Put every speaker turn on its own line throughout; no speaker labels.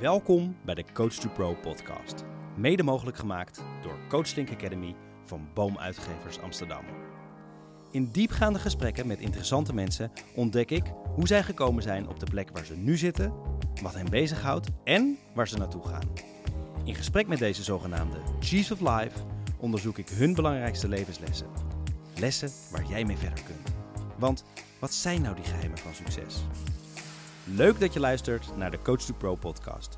Welkom bij de Coach to Pro podcast. Mede mogelijk gemaakt door Coachlink Academy van Boomuitgevers Amsterdam. In diepgaande gesprekken met interessante mensen ontdek ik hoe zij gekomen zijn op de plek waar ze nu zitten, wat hen bezighoudt en waar ze naartoe gaan. In gesprek met deze zogenaamde Chiefs of Life onderzoek ik hun belangrijkste levenslessen. Lessen waar jij mee verder kunt. Want wat zijn nou die geheimen van succes? Leuk dat je luistert naar de Coach to Pro podcast.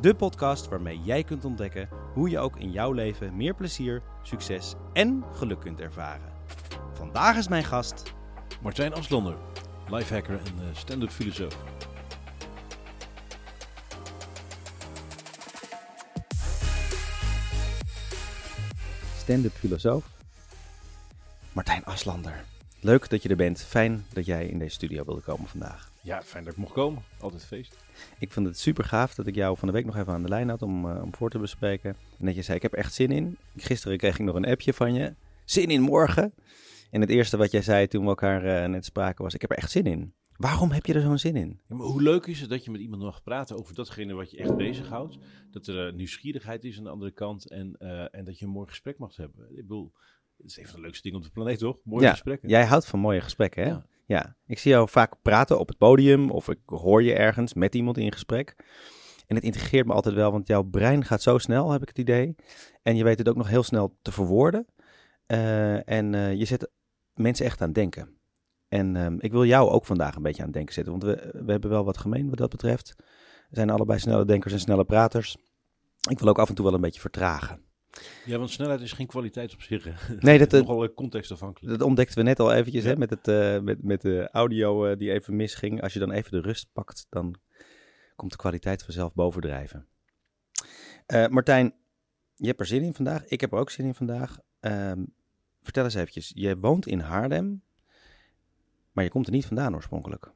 De podcast waarmee jij kunt ontdekken hoe je ook in jouw leven meer plezier, succes en geluk kunt ervaren. Vandaag is mijn gast
Martijn Aslander, lifehacker en uh, stand-up filosoof.
stand-up filosoof Martijn Aslander. Leuk dat je er bent. Fijn dat jij in deze studio wilde komen vandaag.
Ja, fijn dat ik mocht komen. Altijd feest.
Ik vond het super gaaf dat ik jou van de week nog even aan de lijn had om, uh, om voor te bespreken. En dat je zei, ik heb echt zin in. Gisteren kreeg ik nog een appje van je. Zin in morgen. En het eerste wat jij zei toen we elkaar uh, net spraken was, ik heb er echt zin in. Waarom heb je er zo'n zin in?
Ja, maar hoe leuk is het dat je met iemand mag praten over datgene wat je echt bezighoudt. Dat er uh, nieuwsgierigheid is aan de andere kant en, en dat je een mooi gesprek mag hebben. Ik bedoel, het is een van de leukste dingen op de planeet, toch? Mooie
ja,
gesprekken.
Jij houdt van mooie gesprekken, hè?
Ja.
ja. Ik zie jou vaak praten op het podium of ik hoor je ergens met iemand in gesprek. En het integreert me altijd wel, want jouw brein gaat zo snel, heb ik het idee. En je weet het ook nog heel snel te verwoorden. Uh, en uh, je zet mensen echt aan denken. En um, ik wil jou ook vandaag een beetje aan het denken zetten, want we, we hebben wel wat gemeen wat dat betreft. We zijn allebei snelle denkers en snelle praters. Ik wil ook af en toe wel een beetje vertragen.
Ja, want snelheid is geen kwaliteit op zich.
Nee, dat,
nogal contextafhankelijk.
Dat ontdekten we net al eventjes ja. hè, met, het, uh, met, met de audio uh, die even misging. Als je dan even de rust pakt, dan komt de kwaliteit vanzelf bovendrijven. Uh, Martijn, je hebt er zin in vandaag. Ik heb er ook zin in vandaag. vertel eens eventjes, je woont in Haarlem, maar je komt er niet vandaan oorspronkelijk.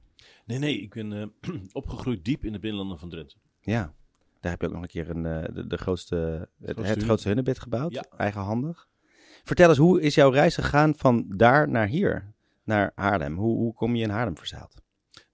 Nee, nee, ik ben opgegroeid diep in de binnenlanden van Drenthe.
Ja, daar heb je ook nog een keer een, de, de grootste, het, grootste, het grootste hunnebed gebouwd,
ja.
eigenhandig. Vertel eens, hoe is jouw reis gegaan van daar naar hier, naar Haarlem? Hoe, hoe kom je in Haarlem verzeild?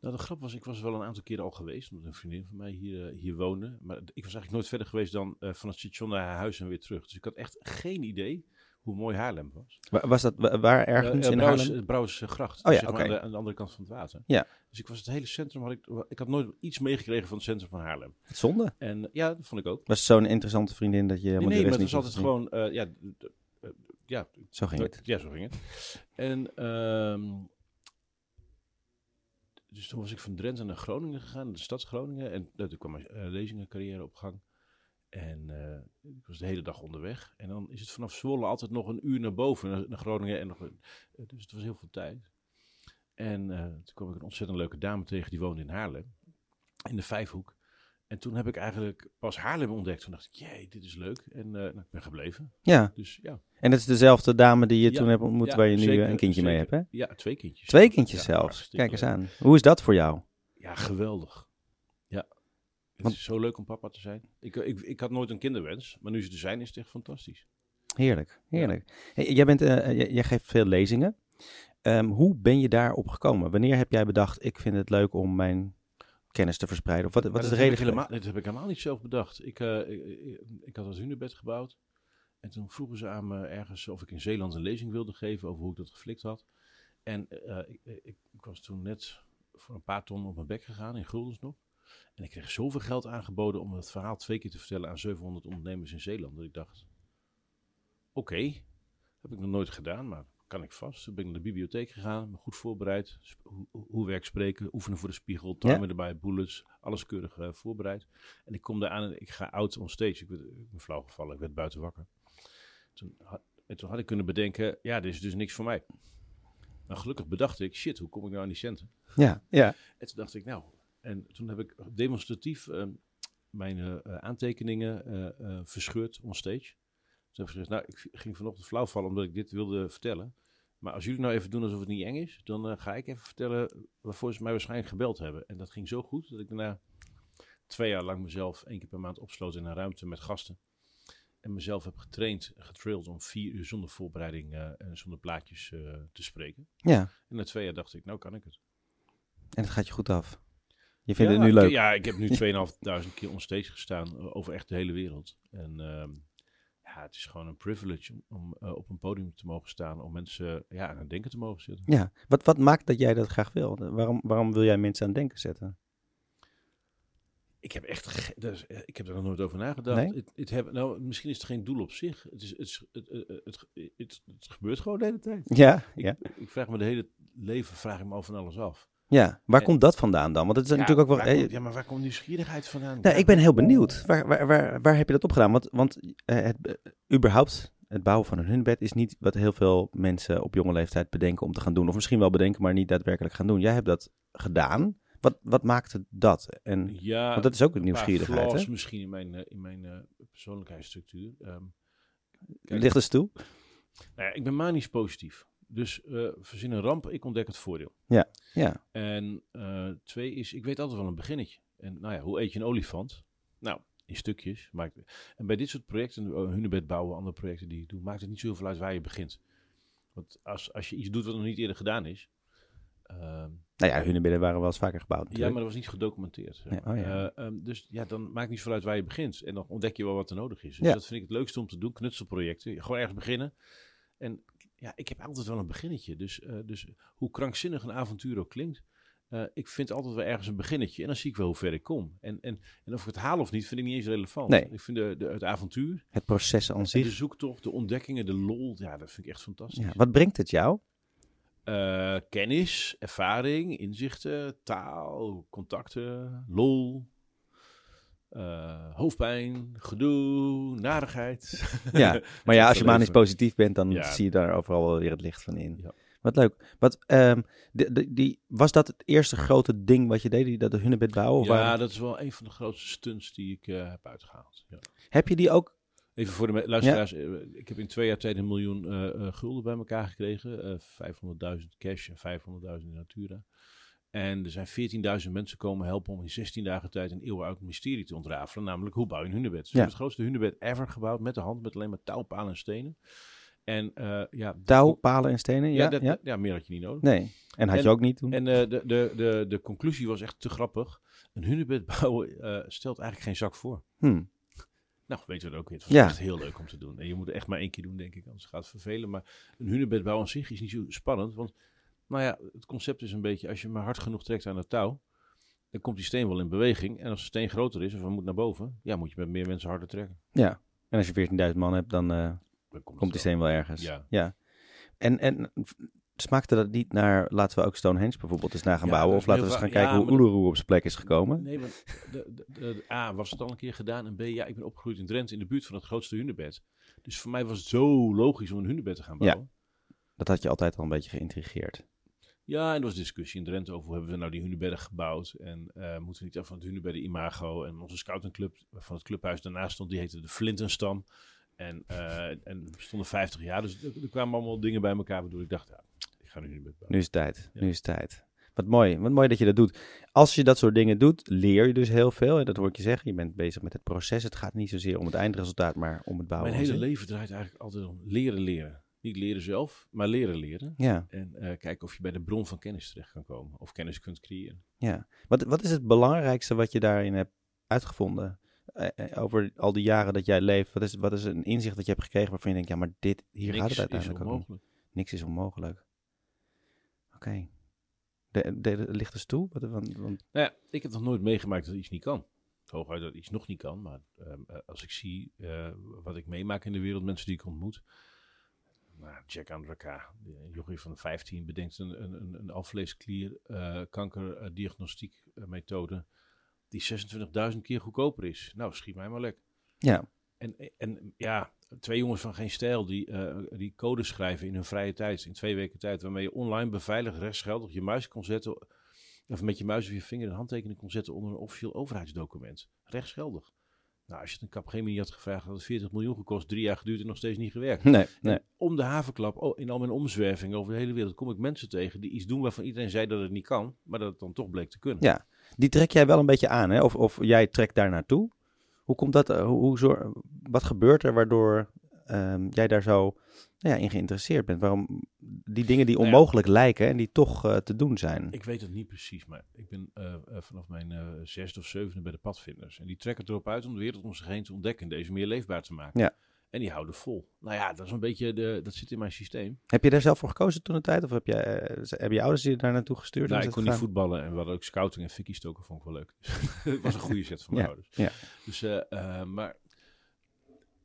Nou, de grap was, ik was wel een aantal keren al geweest, omdat een vriendin van mij hier, uh, hier woonde. Maar ik was eigenlijk nooit verder geweest dan uh, van het station naar haar huis en weer terug. Dus ik had echt geen idee hoe mooi Haarlem was.
Waar, was dat waar ergens uh, in
Brouwers,
Haarlem?
Brouwersgracht,
oh, ja,
zeg maar,
okay.
aan, de, aan, de, andere kant van het water.
Ja.
Dus ik was het hele centrum, had ik, ik had nooit iets meegekregen van het centrum van Haarlem.
Het zonde.
En ja, dat vond ik ook.
Was zo'n interessante vriendin dat je
Nee,
helemaal
nee
de
maar het was altijd gewoon, uh, ja, uh, ja.
Zo ging het.
Ja, zo ging het. En um, dus toen was ik van Drenthe naar Groningen gegaan, de stad Groningen. En toen kwam mijn lezingencarrière op gang. En uh, ik was de hele dag onderweg. En dan is het vanaf Zwolle altijd nog een uur naar boven, naar, naar Groningen. En nog, uh, dus het was heel veel tijd. En uh, toen kwam ik een ontzettend leuke dame tegen, die woonde in Haarlem. In de Vijfhoek. En toen heb ik eigenlijk pas Haarlem ontdekt. Toen dacht ik, jee, dit is leuk. En nou, ik ben gebleven.
Ja.
Dus ja.
En dat is dezelfde dame die je
Ja,
toen hebt ontmoet,
ja,
waar je nu een kindje mee hebt, hè?
Ja, twee kindjes.
Twee kindjes zelfs. Kijk eens aan. Hoe is dat voor jou?
Ja, geweldig. Het is zo leuk om papa te zijn. Ik, ik, ik had nooit een kinderwens, maar nu ze er zijn is het echt fantastisch.
Heerlijk, heerlijk. Hey, jij, bent, eh, jij, jij geeft veel lezingen. Ehm, hoe ben je daarop gekomen? Wanneer heb jij bedacht, ik vind het leuk om mijn kennis te verspreiden? Of wat, wat
Maar
is de reden?
helemaal, Dat heb ik helemaal niet zelf bedacht. Ik, eh, ik, had het hunebed gebouwd. En toen vroegen ze aan me ergens of ik in Zeeland een lezing wilde geven over hoe ik dat geflikt had. En eh, ik, ik, ik was toen net voor een paar ton op mijn bek gegaan, in guldens nog. En ik kreeg zoveel geld aangeboden om het verhaal twee keer te vertellen aan 700 ondernemers in Zeeland. Dat ik dacht, oké, heb ik nog nooit gedaan, maar kan ik vast. Toen ben ik naar de bibliotheek gegaan, me goed voorbereid. Hoe, hoe werk spreken, oefenen voor de spiegel, timer erbij, bullets, alles keurig eh, voorbereid. En ik kom daar aan en ik ga out on stage. Ik, werd, ik ben flauw gevallen, ik werd buiten wakker. Toen had, en toen had ik kunnen bedenken, ja, dit is dus niks voor mij. Maar gelukkig bedacht ik, shit, hoe kom ik nou aan die centen?
Ja, ja.
En toen dacht ik, nou, en toen heb ik demonstratief eh, mijn eh, eh, aantekeningen eh, verscheurd onstage. Toen heb ik gezegd, nou, ik ging vanochtend flauw vallen omdat ik dit wilde vertellen. Maar als jullie nou even doen alsof het niet eng is, dan ga ik even vertellen waarvoor ze mij waarschijnlijk gebeld hebben. En dat ging zo goed dat ik daarna twee jaar lang mezelf één keer per maand opsloot in een ruimte met gasten. En mezelf heb getraind, getraild om vier uur zonder voorbereiding en zonder plaatjes te spreken.
ja.
En na twee jaar dacht ik, nou kan ik het.
En het gaat je goed af. Je vindt
ja,
het nu
ik-
leuk?
ja, ik heb nu 2500 keer onstage gestaan eh, over echt de hele wereld. En ehm, ja, het is gewoon een privilege om, om eh, op een podium te mogen staan, om mensen ja, aan het denken te mogen zetten.
Ja. Wat, wat maakt dat jij dat graag wil? Waarom, waarom wil jij mensen aan het denken zetten?
Ik heb echt, dus, eh, ik heb er nog nooit over nagedacht.
Nee?
Het, het heb, nou, misschien is het geen doel op zich. Het, is, het, is- het, het, het, het, het- het gebeurt gewoon de hele tijd.
Ja,
Ik,
ja.
ik vraag me de hele leven vraag ik me over van alles af.
Ja. Waar
En-
komt dat vandaan dan? Want het is
Ja,
natuurlijk ook wel...
waar
eh,
komt- ja, maar waar komt nieuwsgierigheid vandaan?
Nou, ik ben heel benieuwd. Waar, waar, waar, waar heb je dat opgedaan? Want, want eh, het, eh, überhaupt, het bouwen van een hunebed is niet wat heel veel mensen op jonge leeftijd bedenken om te gaan doen. Of misschien wel bedenken, maar niet daadwerkelijk gaan doen. Jij hebt dat gedaan. Wat, wat maakte dat? En,
Ja,
want dat is ook een nieuwsgierigheid,
flaws
hè?
misschien in mijn, in mijn eh, persoonlijkheidsstructuur. Ehm, kijk,
Ligt eens toe?
nou ja, ik ben manisch positief. Dus eh verzin een ramp, ik ontdek het voordeel.
Ja.
En eh, twee is, ik weet altijd wel een beginnetje. En nou ja, hoe eet je een olifant? Nou, in stukjes. Maakt, en bij dit soort projecten, uh, hunebed bouwen, andere projecten die ik doe, maakt het niet zo heel veel uit waar je begint. Want als, als je iets doet wat nog niet eerder gedaan is, ehm,
Nou ja, hunebedden waren wel eens vaker gebouwd
ja, maar dat was niet gedocumenteerd. zeg
Ja, oh ja.
Eh, ehm, dus ja, dan maakt niet zoveel uit waar je begint. En dan ontdek je wel wat er nodig is. Dus
Ja.
dat vind ik het leukste om te doen, knutselprojecten. Gewoon ergens beginnen. En ja, ik heb altijd wel een beginnetje. Dus, eh, dus hoe krankzinnig een avontuur ook klinkt. eh, ik vind altijd wel ergens een beginnetje. En dan zie ik wel hoe ver ik kom. En, en, en of ik het haal of niet, vind ik niet eens relevant.
Nee.
Ik vind de, de, het avontuur,
Het proces aan
en de
zich.
zoektocht, de ontdekkingen, de lol. Ja, dat vind ik echt fantastisch.
Ja, wat brengt het jou?
Eh, kennis, ervaring, inzichten, taal, contacten, lol, eh, hoofdpijn, gedoe, narigheid.
Ja, maar ja, als je manisch positief bent, dan
Ja.
zie je daar overal wel weer het licht van in.
Ja.
Wat leuk. Wat, ehm, de, de- die, was dat het eerste grote ding wat je deed, die, dat de hunebed bouwen? Of
Ja, dat is wel een van de grootste stunts die ik eh, heb uitgehaald. Ja.
Heb je die ook?
Even voor de luisteraars, eh, ik heb in twee jaar tijd een miljoen gulden bij elkaar gekregen. eh 500.000 cash en 500.000 in natura. En er zijn 14.000 mensen komen helpen om in 16 dagen tijd een eeuwenoud mysterie te ontrafelen. Namelijk, hoe bouw je een hunebed? We
Ja.
hebben het grootste hunebed ever gebouwd met de hand, met alleen maar touw, palen en stenen. En eh, ja...
Touw, palen en stenen?
Ja,
Ja,
dat,
ja?
ja, meer had je niet nodig.
Nee. En had
En-
je ook niet toen?
En eh, de, de, de, de conclusie was echt te grappig. Een hunebed bouwen eh, stelt eigenlijk geen zak voor.
Hm.
Nou, weet je wat ook weer. Het was
Ja.
echt heel leuk om te doen. En je moet het echt maar één keer doen, denk ik, anders gaat het vervelen. Maar een hunebed bouwen aan zich is niet zo spannend. Want, nou ja, het concept is een beetje, als je maar hard genoeg trekt aan het touw, dan komt die steen wel in beweging. En als de steen groter is of hij moet naar boven, ja, moet je met meer mensen harder trekken.
Ja. En als je 14.000 man hebt, dan eh,
Dan komt,
die steen wel ergens.
Ja.
En, en smaakte dat niet naar, laten we ook Stonehenge bijvoorbeeld eens na gaan
Ja,
bouwen? Of laten we eens gaan kijken
ja,
hoe Uluru op zijn plek is gekomen?
Nee, maar de, de, A, was het al een keer gedaan. En B, ja, ik ben opgegroeid in Drenthe in de buurt van het grootste hunebed. Dus voor mij was het zo logisch om een hunebed te gaan
Ja.
bouwen.
Dat had je altijd al een beetje geïntrigeerd.
Ja, en er was discussie in Drenthe over hoe hebben we nou die hunebedden gebouwd. En eh, moeten we niet af van het hunebedden imago. En onze scoutingclub van het clubhuis daarnaast stond, die heette de Flintenstam. En, eh en we stonden 50 jaar, dus er, er kwamen allemaal dingen bij elkaar waardoor ik dacht, ja, ik ga nu hunebed bouwen.
Nu is het tijd.
Ja.
Nu is het tijd. Wat mooi. Wat mooi dat je dat doet. Als je dat soort dingen doet, leer je dus heel veel. En dat hoor ik je zeggen. Je bent bezig met het proces. Het gaat niet zozeer om het eindresultaat, maar om het bouwen.
Mijn hele leven draait eigenlijk altijd om leren leren. Niet leren zelf, maar leren leren.
Ja,
En eh, kijken of je bij de bron van kennis terecht kan komen. Of kennis kunt creëren.
ja. Wat, wat is het belangrijkste wat je daarin hebt uitgevonden? Eh, eh, over al die jaren dat jij leeft. Wat is, wat is een inzicht dat je hebt gekregen waarvan je denkt, ja, maar dit, hier
Niks
gaat het uiteindelijk ook om.
onmogelijk.
Niks is onmogelijk. Oké. De, de, de- ligt dus toe? Wat, want, want,
Nou ja, ik heb nog nooit meegemaakt dat iets niet kan. Hooguit dat iets nog niet kan. Maar ehm, eh, als ik zie wat ik meemaak in de wereld, mensen die ik ontmoet. Nou, Jack Andraka, jochie van 15, bedenkt een, een, een, eh, eh, methode die 26.000 keer goedkoper is. Nou, schiet mij maar lek.
ja,
En, en ja, twee jongens van geen stijl die, eh, die codes schrijven in hun vrije tijd, in twee weken tijd, waarmee je online beveiligd rechtsgeldig je muis kon zetten, of met je muis of je vinger een handtekening kon zetten onder een officieel overheidsdocument. Rechtsgeldig. Nou, als je het een Capgemini had gevraagd, had het 40 miljoen gekost, drie jaar geduurd en nog steeds niet gewerkt.
nee, nee.
Om de havenklap, oh, in al mijn omzwervingen over de hele wereld, kom ik mensen tegen die iets doen waarvan iedereen zei dat het niet kan, maar dat het dan toch bleek te kunnen.
Ja, die trek jij wel een beetje aan, hè? Of, of jij trekt daar naartoe. Hoe komt dat? eh, Hoe, wat gebeurt er waardoor ehm, jij daar zo nou ja, in geïnteresseerd bent. Waarom die dingen die
Nou ja.
onmogelijk lijken en die toch eh, te doen zijn.
Ik weet het niet precies, maar ik ben eh, eh, vanaf mijn zesde of zevende bij de padvinders. En die trekken erop uit om de wereld om zich heen te ontdekken en deze meer leefbaar te maken.
Ja.
En die houden vol. Nou ja, dat is een beetje, de, dat zit in mijn systeem.
Heb je daar zelf voor gekozen toen de tijd? Of heb je, hebben je ouders je daar naartoe gestuurd?
Nou, ik kon niet voetballen en we hadden ook scouting en fikkie stoken, vond ik wel leuk. Dus het was een goede set van mijn
Ja,
ouders.
ja.
Dus, maar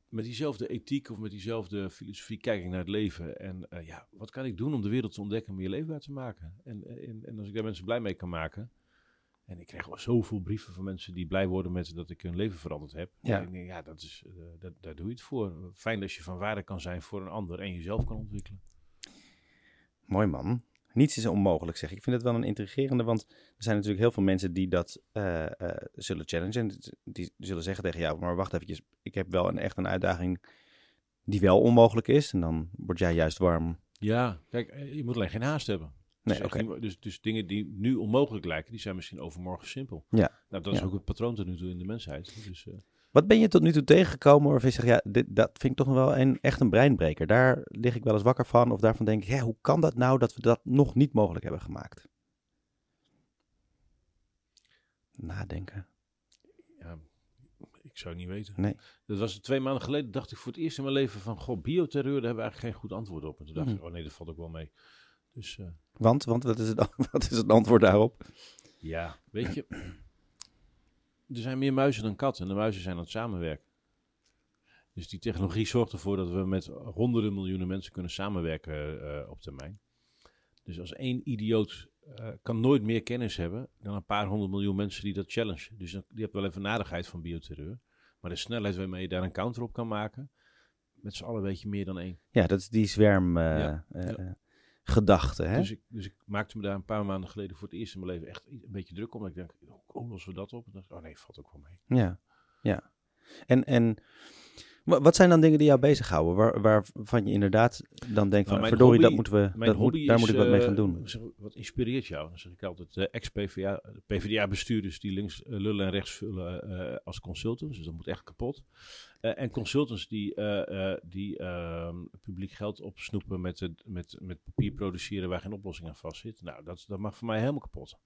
met diezelfde ethiek of met diezelfde filosofie kijk ik naar het leven. En eh, ja, wat kan ik doen om de wereld te ontdekken en meer leefbaar te maken? En, en, en als ik daar mensen blij mee kan maken. En ik krijg wel zoveel brieven van mensen die blij worden met dat ik hun leven veranderd heb.
Ja.
Ik denk, ja, dat is, eh, dat, daar doe je het voor. Fijn dat je van waarde kan zijn voor een ander en jezelf kan ontwikkelen.
Mooi man. Niets is onmogelijk, zeg ik. Ik vind het wel een intrigerende, want er zijn natuurlijk heel veel mensen die dat eh, eh, zullen challengen. En die zullen zeggen tegen jou, maar wacht eventjes, ik heb wel een, echt een uitdaging die wel onmogelijk is. En dan word jij juist warm.
Ja, kijk, eh, je moet alleen geen haast hebben.
Nee,
Dus dus, dus dingen die nu onmogelijk lijken, die zijn misschien overmorgen simpel.
Ja.
Nou, dat is
Ja.
ook het patroon tot nu toe in de mensheid. Dus, eh,
Wat ben je tot nu toe tegengekomen waarvan je zegt, ja, dit, dat vind ik toch nog wel een, echt een breinbreker. Daar lig ik wel eens wakker van. Of daarvan denk ik, ja, hoe kan dat nou dat we dat nog niet mogelijk hebben gemaakt? Nadenken.
ja, ik zou het niet weten.
Nee.
Dat was twee maanden geleden, dacht ik voor het eerst in mijn leven van, goh, bioterreur, daar hebben we eigenlijk geen goed antwoord op. En toen dacht
Mhm.
ik, oh nee, dat valt ook wel mee. Dus eh,
Want, want wat, is het, wat is het antwoord daarop?
ja, weet je, er zijn meer muizen dan katten en de muizen zijn aan het samenwerken. Dus die technologie zorgt ervoor dat we met honderden miljoenen mensen kunnen samenwerken eh, op termijn. Dus als één idioot eh, kan nooit meer kennis hebben dan een paar honderd miljoen mensen die dat challenge. Dus die hebt wel even nadigheid van bioterreur. Maar de snelheid waarmee je daar een counter op kan maken, met z'n allen weet je meer dan één.
Ja, dat is die zwerm
Ja,
eh,
ja.
Gedachte, hè?
Dus ik, dus ik maakte me daar een paar maanden geleden voor het eerst in mijn leven echt een beetje druk om. Ik denk, hoe lossen we dat op? En dacht, oh nee, valt ook wel mee.
Ja, ja. En, en wat zijn dan dingen die jou bezighouden? Waar, waarvan je inderdaad dan denkt van,
Nou,
verdorie, dat moeten we, dat moet, daar
is,
moet ik wat mee gaan
eh,
doen.
zeg, wat inspireert jou? Dan zeg ik altijd, eh ex-PVDA PVDA-bestuurders die links eh, lullen en rechts vullen als consultants. Dus dat moet echt kapot. En consultants die, die ehm, publiek geld opsnoepen met, het, met, met papier produceren waar geen oplossing aan vast zit. Nou, dat, dat mag voor mij helemaal kapot.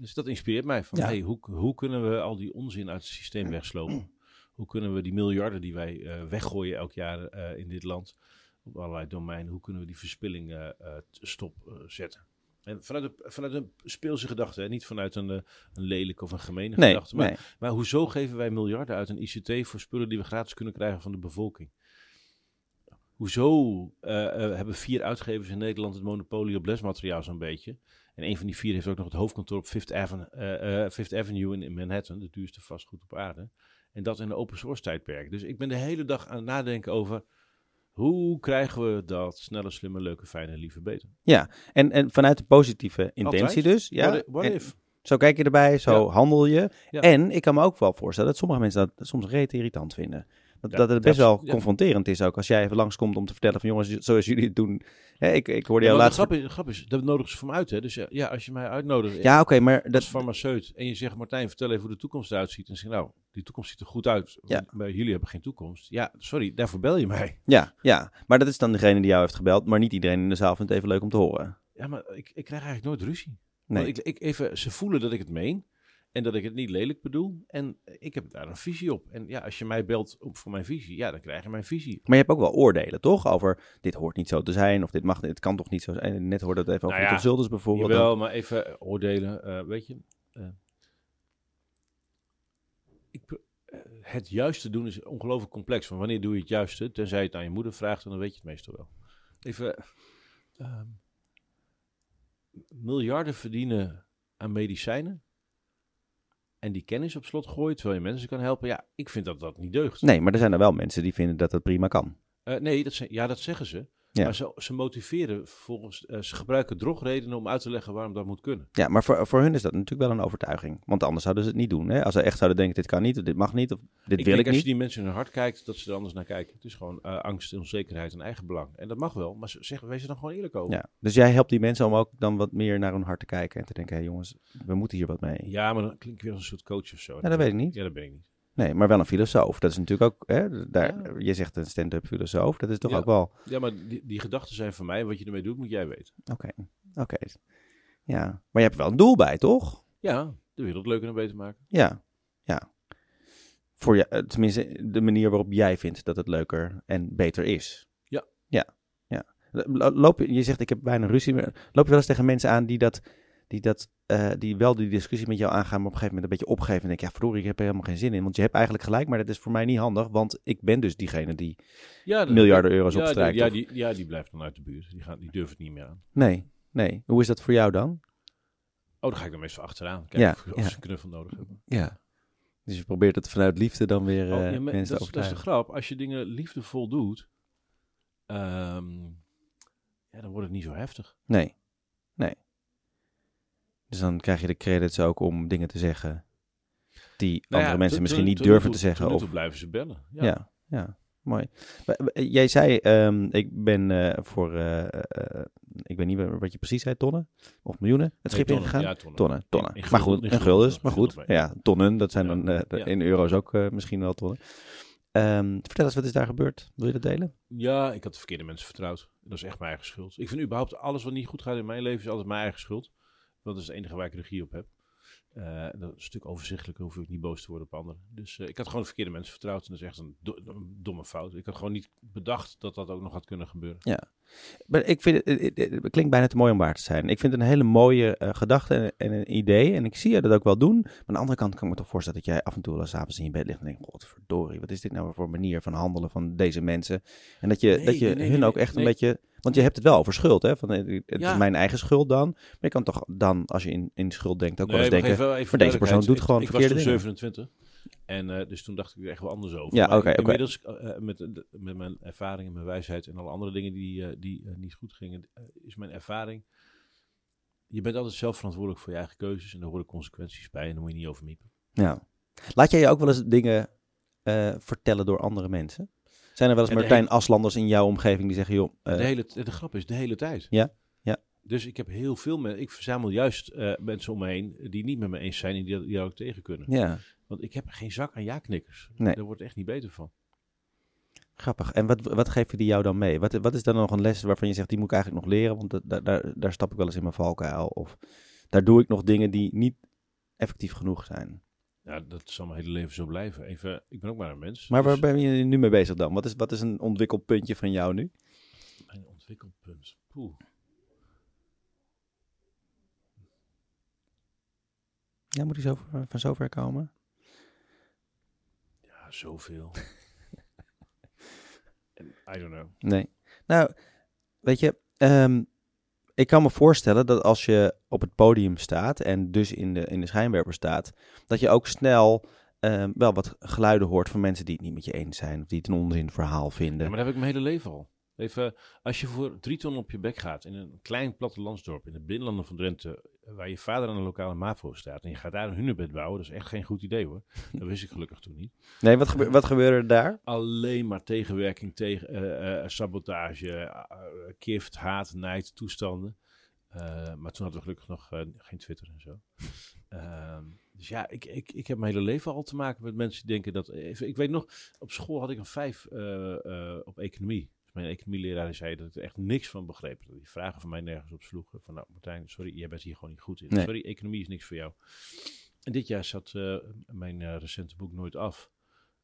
Dus dat inspireert mij. Van,
Ja.
hey, hoe, hoe kunnen we al die onzin uit het systeem wegslopen? Hoe kunnen we die miljarden die wij eh, weggooien elk jaar eh, in dit land op allerlei domeinen, hoe kunnen we die verspilling eh, stopzetten? en vanuit, een- vanuit een speelse gedachte, hè? niet vanuit een, een lelijk of een gemene
Nee,
gedachte. Maar,
nee.
maar hoezo geven wij miljarden uit een ICT voor spullen die we gratis kunnen krijgen van de bevolking? Hoezo hebben vier uitgevers in Nederland het monopolie op lesmateriaal zo'n beetje? En een van die vier heeft ook nog het hoofdkantoor op Fifth Avenue, Fifth Avenue in, in Manhattan, de duurste vastgoed op aarde. En dat in een open source tijdperk. Dus ik ben de hele dag aan het nadenken over hoe krijgen we dat sneller, slimmer, leuker, fijner, liever, beter.
Ja, en, en vanuit de positieve intentie
Altijd.
dus. Ja,
what, i- what
En
if?
Zo kijk je erbij, zo
Ja.
handel je.
Ja.
En ik kan me ook wel voorstellen dat sommige mensen dat soms reet irritant vinden. Dat,
Ja,
dat het best wel confronterend is ook als jij even langskomt om te vertellen van jongens, zoals jullie het doen. Hè, ik, ik hoorde jou laatst...
grap is, de grap is, dat nodigen ze van me uit. Hè? Dus ja, als je mij uitnodigt
Ja, oké, maar
als
dat,
farmaceut en je zegt, Martijn, vertel even hoe de toekomst eruit ziet. En zeg nou, die toekomst ziet er goed uit.
Ja.
Maar jullie hebben geen toekomst. Ja, sorry, daarvoor bel je mij.
ja, ja, maar dat is dan degene die jou heeft gebeld, maar niet iedereen in de zaal vindt het even leuk om te horen.
Ja, maar ik, ik krijg eigenlijk nooit ruzie.
Nee.
Want Ik, ik even, ze voelen dat ik het meen. En dat ik het niet lelijk bedoel. En ik heb daar een visie op. En ja, als je mij belt op voor mijn visie, ja, dan krijg je mijn visie.
Maar je hebt ook wel oordelen, toch? Over dit hoort niet zo te zijn, of dit mag, het kan toch niet zo zijn. En Net hoorde het even over
Nou
de
ja,
consultants bijvoorbeeld.
Jawel, maar even eh, oordelen. eh, weet je, eh, ik, het juiste doen is ongelooflijk complex. Van wanneer doe je het juiste? Tenzij je het aan je moeder vraagt, en dan weet je het meestal wel. Even ehm, miljarden verdienen aan medicijnen. En die kennis op slot gooien, terwijl je mensen kan helpen. Ja, ik vind dat dat niet deugt.
Nee, maar er zijn er wel mensen die vinden dat het prima kan.
Eh, nee, dat, ze- ja, dat zeggen ze.
Ja.
Maar ze, ze motiveren volgens, eh, ze gebruiken drogredenen om uit te leggen waarom dat moet kunnen.
Ja, maar voor, voor hun is dat natuurlijk wel een overtuiging. Want anders zouden ze het niet doen. Hè? Als ze echt zouden denken, dit kan niet, of dit mag niet, of dit
ik
wil
denk
ik
als
niet.
je die mensen in hun hart kijkt, dat ze er anders naar kijken. Het is gewoon eh, angst, onzekerheid en eigenbelang. En dat mag wel, maar ze- zeg, wees er dan gewoon eerlijk over.
Ja. Dus jij helpt die mensen om ook dan wat meer naar hun hart te kijken en te denken, hé jongens, we moeten hier wat mee.
Ja, maar dan klink ik weer als een soort coach of zo.
Ja, dat weet ik niet.
Ja, dat ben ik niet.
Nee, maar wel een filosoof. Dat is natuurlijk ook, hè, daar,
Ja.
je zegt een stand-up filosoof. Dat is toch
Ja.
ook wel,
Ja, maar die, die gedachten zijn van mij. Wat je ermee doet, moet jij weten.
oké, oké. Ja, maar je hebt er wel een doel bij, toch?
Ja, de wereld leuker en beter maken.
Ja, ja. Voor je, eh, tenminste, de manier waarop jij vindt dat het leuker en beter is.
Ja.
Ja, ja. Lo- Loop, je je zegt, ik heb bijna ruzie. Loop je wel eens tegen mensen aan die dat, die dat, eh, die wel die discussie met jou aangaan, maar op een gegeven moment een beetje opgeven en denken, ja, verdorie, ik heb er helemaal geen zin in. Want je hebt eigenlijk gelijk, maar dat is voor mij niet handig, want ik ben dus diegene die
Ja, de-
miljarden euro's
ja,
opstrijkt.
die- ja, die, ja, die blijft dan uit de buurt. Die, gaat, die durft het niet meer aan.
Nee, nee. Hoe is dat voor jou dan?
Oh, dan ga ik er meestal achteraan. Kijken
Ja,
of, of
ja.
ze een knuffel nodig hebben.
Ja. Dus je probeert het vanuit liefde dan weer
Oh,
eh,
ja,
mensen
dat,
te
is, dat is de
overtuigen.
grap. Als je dingen liefdevol doet, ehm, ja, dan wordt het niet zo heftig.
Nee, nee. Dus dan krijg je de credits ook om dingen te zeggen die
Nou
andere
ja,
mensen misschien niet durven te zeggen. Of,
blijven ze bellen. Ja.
ja. ja, mooi. Eh, Jij zei, ehm, ik ben eh, voor, eh, ik weet niet wat je precies zei, tonnen of miljoenen het
Nee,
schip
tonnen,
ingegaan?
Ja, tonnen.
Tonnen.
In- in
maar goed,
in
in guldens,
gulden,
maar goed. Ja, tonnen, dat zijn dan in euro's ook misschien wel tonnen. Ehm, vertel eens, wat is daar gebeurd? Wil je dat delen?
Ja, ik had de verkeerde mensen vertrouwd. Dat is echt mijn eigen schuld. Ik vind überhaupt alles wat niet goed gaat in mijn leven is altijd mijn eigen schuld. Dat is het enige waar ik regie op heb. Eh, dat is een stuk overzichtelijker, hoef ik niet boos te worden op anderen. Dus eh, ik had gewoon de verkeerde mensen vertrouwd en dat is echt een, een domme fout. Ik had gewoon niet bedacht dat dat ook nog had kunnen gebeuren.
Maar ik vind het, het, klinkt bijna te mooi om waar te zijn. Ik vind het een hele mooie eh, gedachte en, en een idee. En ik zie je dat ook wel doen. Maar aan de andere kant kan ik me toch voorstellen dat jij af en toe wel eens avonds in je bed ligt en denkt, godverdorie, wat is dit nou voor manier van handelen van deze mensen? En dat je,
Nee,
dat je
nee, nee,
hun ook echt een beetje, want je hebt het wel over schuld, hè? Van, eh, het
Ja.
is mijn eigen schuld dan. Maar je kan toch dan, als je in, in schuld denkt, ook wel eens denken,
even- even
maar deze persoon doet
Ik-
gewoon
ik,
verkeerde
was toen
dingen.
27 en eh, dus toen dacht ik er echt wel anders over.
Ja, oké.
Inmiddels eh, eh, met, de- met mijn ervaring en mijn wijsheid en alle andere dingen die, eh, die eh, niet goed gingen, eh, is mijn ervaring. Je bent altijd zelf verantwoordelijk voor je eigen keuzes en daar horen consequenties bij en daar moet je niet over miepen.
Ja. Laat jij je ook wel eens dingen eh, vertellen door andere mensen? Zijn er wel eens Martijn
hele-
Aslanders in jouw omgeving die zeggen, joh, eh,
de, hele, de grap is de hele tijd.
Ja, ja.
Dus ik heb heel veel mensen, ik verzamel juist eh, mensen om me heen die niet met me eens zijn en die, die daar ook tegen kunnen.
ja,
Want ik heb geen zak aan ja-knikkers.
Nee.
Daar wordt echt niet beter van.
Grappig. En wat, wat geven die jou dan mee? Wat, wat is dan nog een les waarvan je zegt, die moet ik eigenlijk nog leren? Want dat, daar, daar, daar stap ik wel eens in mijn valkuil. Of daar doe ik nog dingen die niet effectief genoeg zijn.
Ja, dat zal mijn hele leven zo blijven. Even, ik ben ook maar een mens.
Maar waar
dus
ben je nu mee bezig dan? Wat is, wat is een ontwikkelpuntje van jou nu?
Mijn ontwikkelpunt. Poeh.
Ja, moet die zo, van zover komen?
Zoveel. En, I don't know.
Nee. Nou, weet je, ehm, ik kan me voorstellen dat als je op het podium staat en dus in de, in de schijnwerper staat, dat je ook snel ehm, wel wat geluiden hoort van mensen die het niet met je eens zijn of die het een onzin verhaal vinden.
Ja, maar dat heb ik mijn hele leven al. Even, als je voor drie ton op je bek gaat in een klein plattelandsdorp in de binnenlanden van Drenthe, waar je vader aan een lokale MAVO staat en je gaat daar een hunebed bouwen, dat is echt geen goed idee hoor. Dat wist ik gelukkig toen niet.
Nee, wat, gebe- wat gebeurde er daar?
Alleen maar tegenwerking, tegen, eh, eh, sabotage, eh, eh, kift, haat, nijd, toestanden. Maar toen hadden we gelukkig nog geen Twitter en zo. Ehm, dus ja, ik, ik, ik heb mijn hele leven al te maken met mensen die denken dat... Ik weet nog, op school had ik een vijf op economie. Mijn economieleraar zei dat ik er echt niks van begreep. Dat die vragen van mij nergens op sloegen. Van nou Martijn, sorry, jij bent hier gewoon niet goed in.
Nee.
Sorry, economie is niks voor jou. En dit jaar zat eh, mijn eh, recente boek Nooit Af...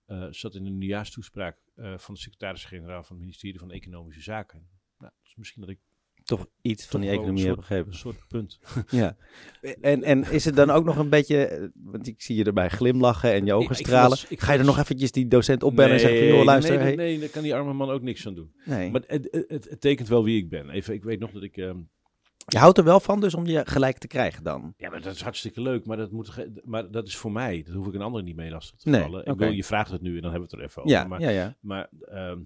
eh, zat in een nieuwjaarstoespraak van de secretaris-generaal van het ministerie van Economische Zaken. Nou, dus misschien dat ik
Toch iets van die economie heb
soort-
begrepen.
Een soort punt.
Ja. En, en is het dan ook nog een beetje, eh, want ik zie je erbij glimlachen en je ogen
ik
stralen.
ik
Ga je er nog eventjes die docent opbellen en zeggen van, joh, luister.
Nee,
hey.
nee, daar kan die arme man ook niks aan doen.
Nee.
Maar het, het, het, tekent wel wie ik ben. Even, ik weet nog dat ik... ehm,
Je houdt er wel van dus om je gelijk te krijgen dan?
ja, maar dat is hartstikke leuk, maar dat, moet, ge- maar dat is voor mij. Dat hoef ik een ander niet mee lastig te
Nee,
vallen. Ik
oké.
bedoel, je vraagt het nu en dan hebben we het er even over.
Ja,
maar
ja, ja.
maar ehm,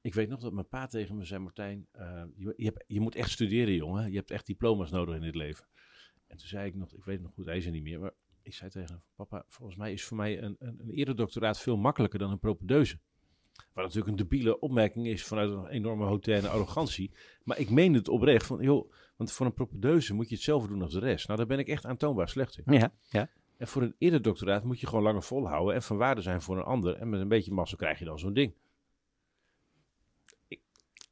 ik weet nog dat mijn pa tegen me zei, Martijn, eh, je, je, hebt, je moet echt studeren, jongen. Je hebt echt diploma's nodig in dit leven. En toen zei ik nog, ik weet het nog goed, hij is er niet meer, maar ik zei tegen hem, papa, volgens mij is voor mij een, een, een eredoctoraat veel makkelijker dan een propedeuse. Wat natuurlijk een debiele opmerking is vanuit een enorme hautaine arrogantie. Maar ik meen het oprecht. Van, joh, want voor een propedeuse moet je hetzelfde doen als de rest. Nou, daar ben ik echt aantoonbaar slecht in.
Ja, ja.
En voor een eerder doctoraat moet je gewoon langer volhouden en van waarde zijn voor een ander. En met een beetje massa krijg je dan zo'n ding.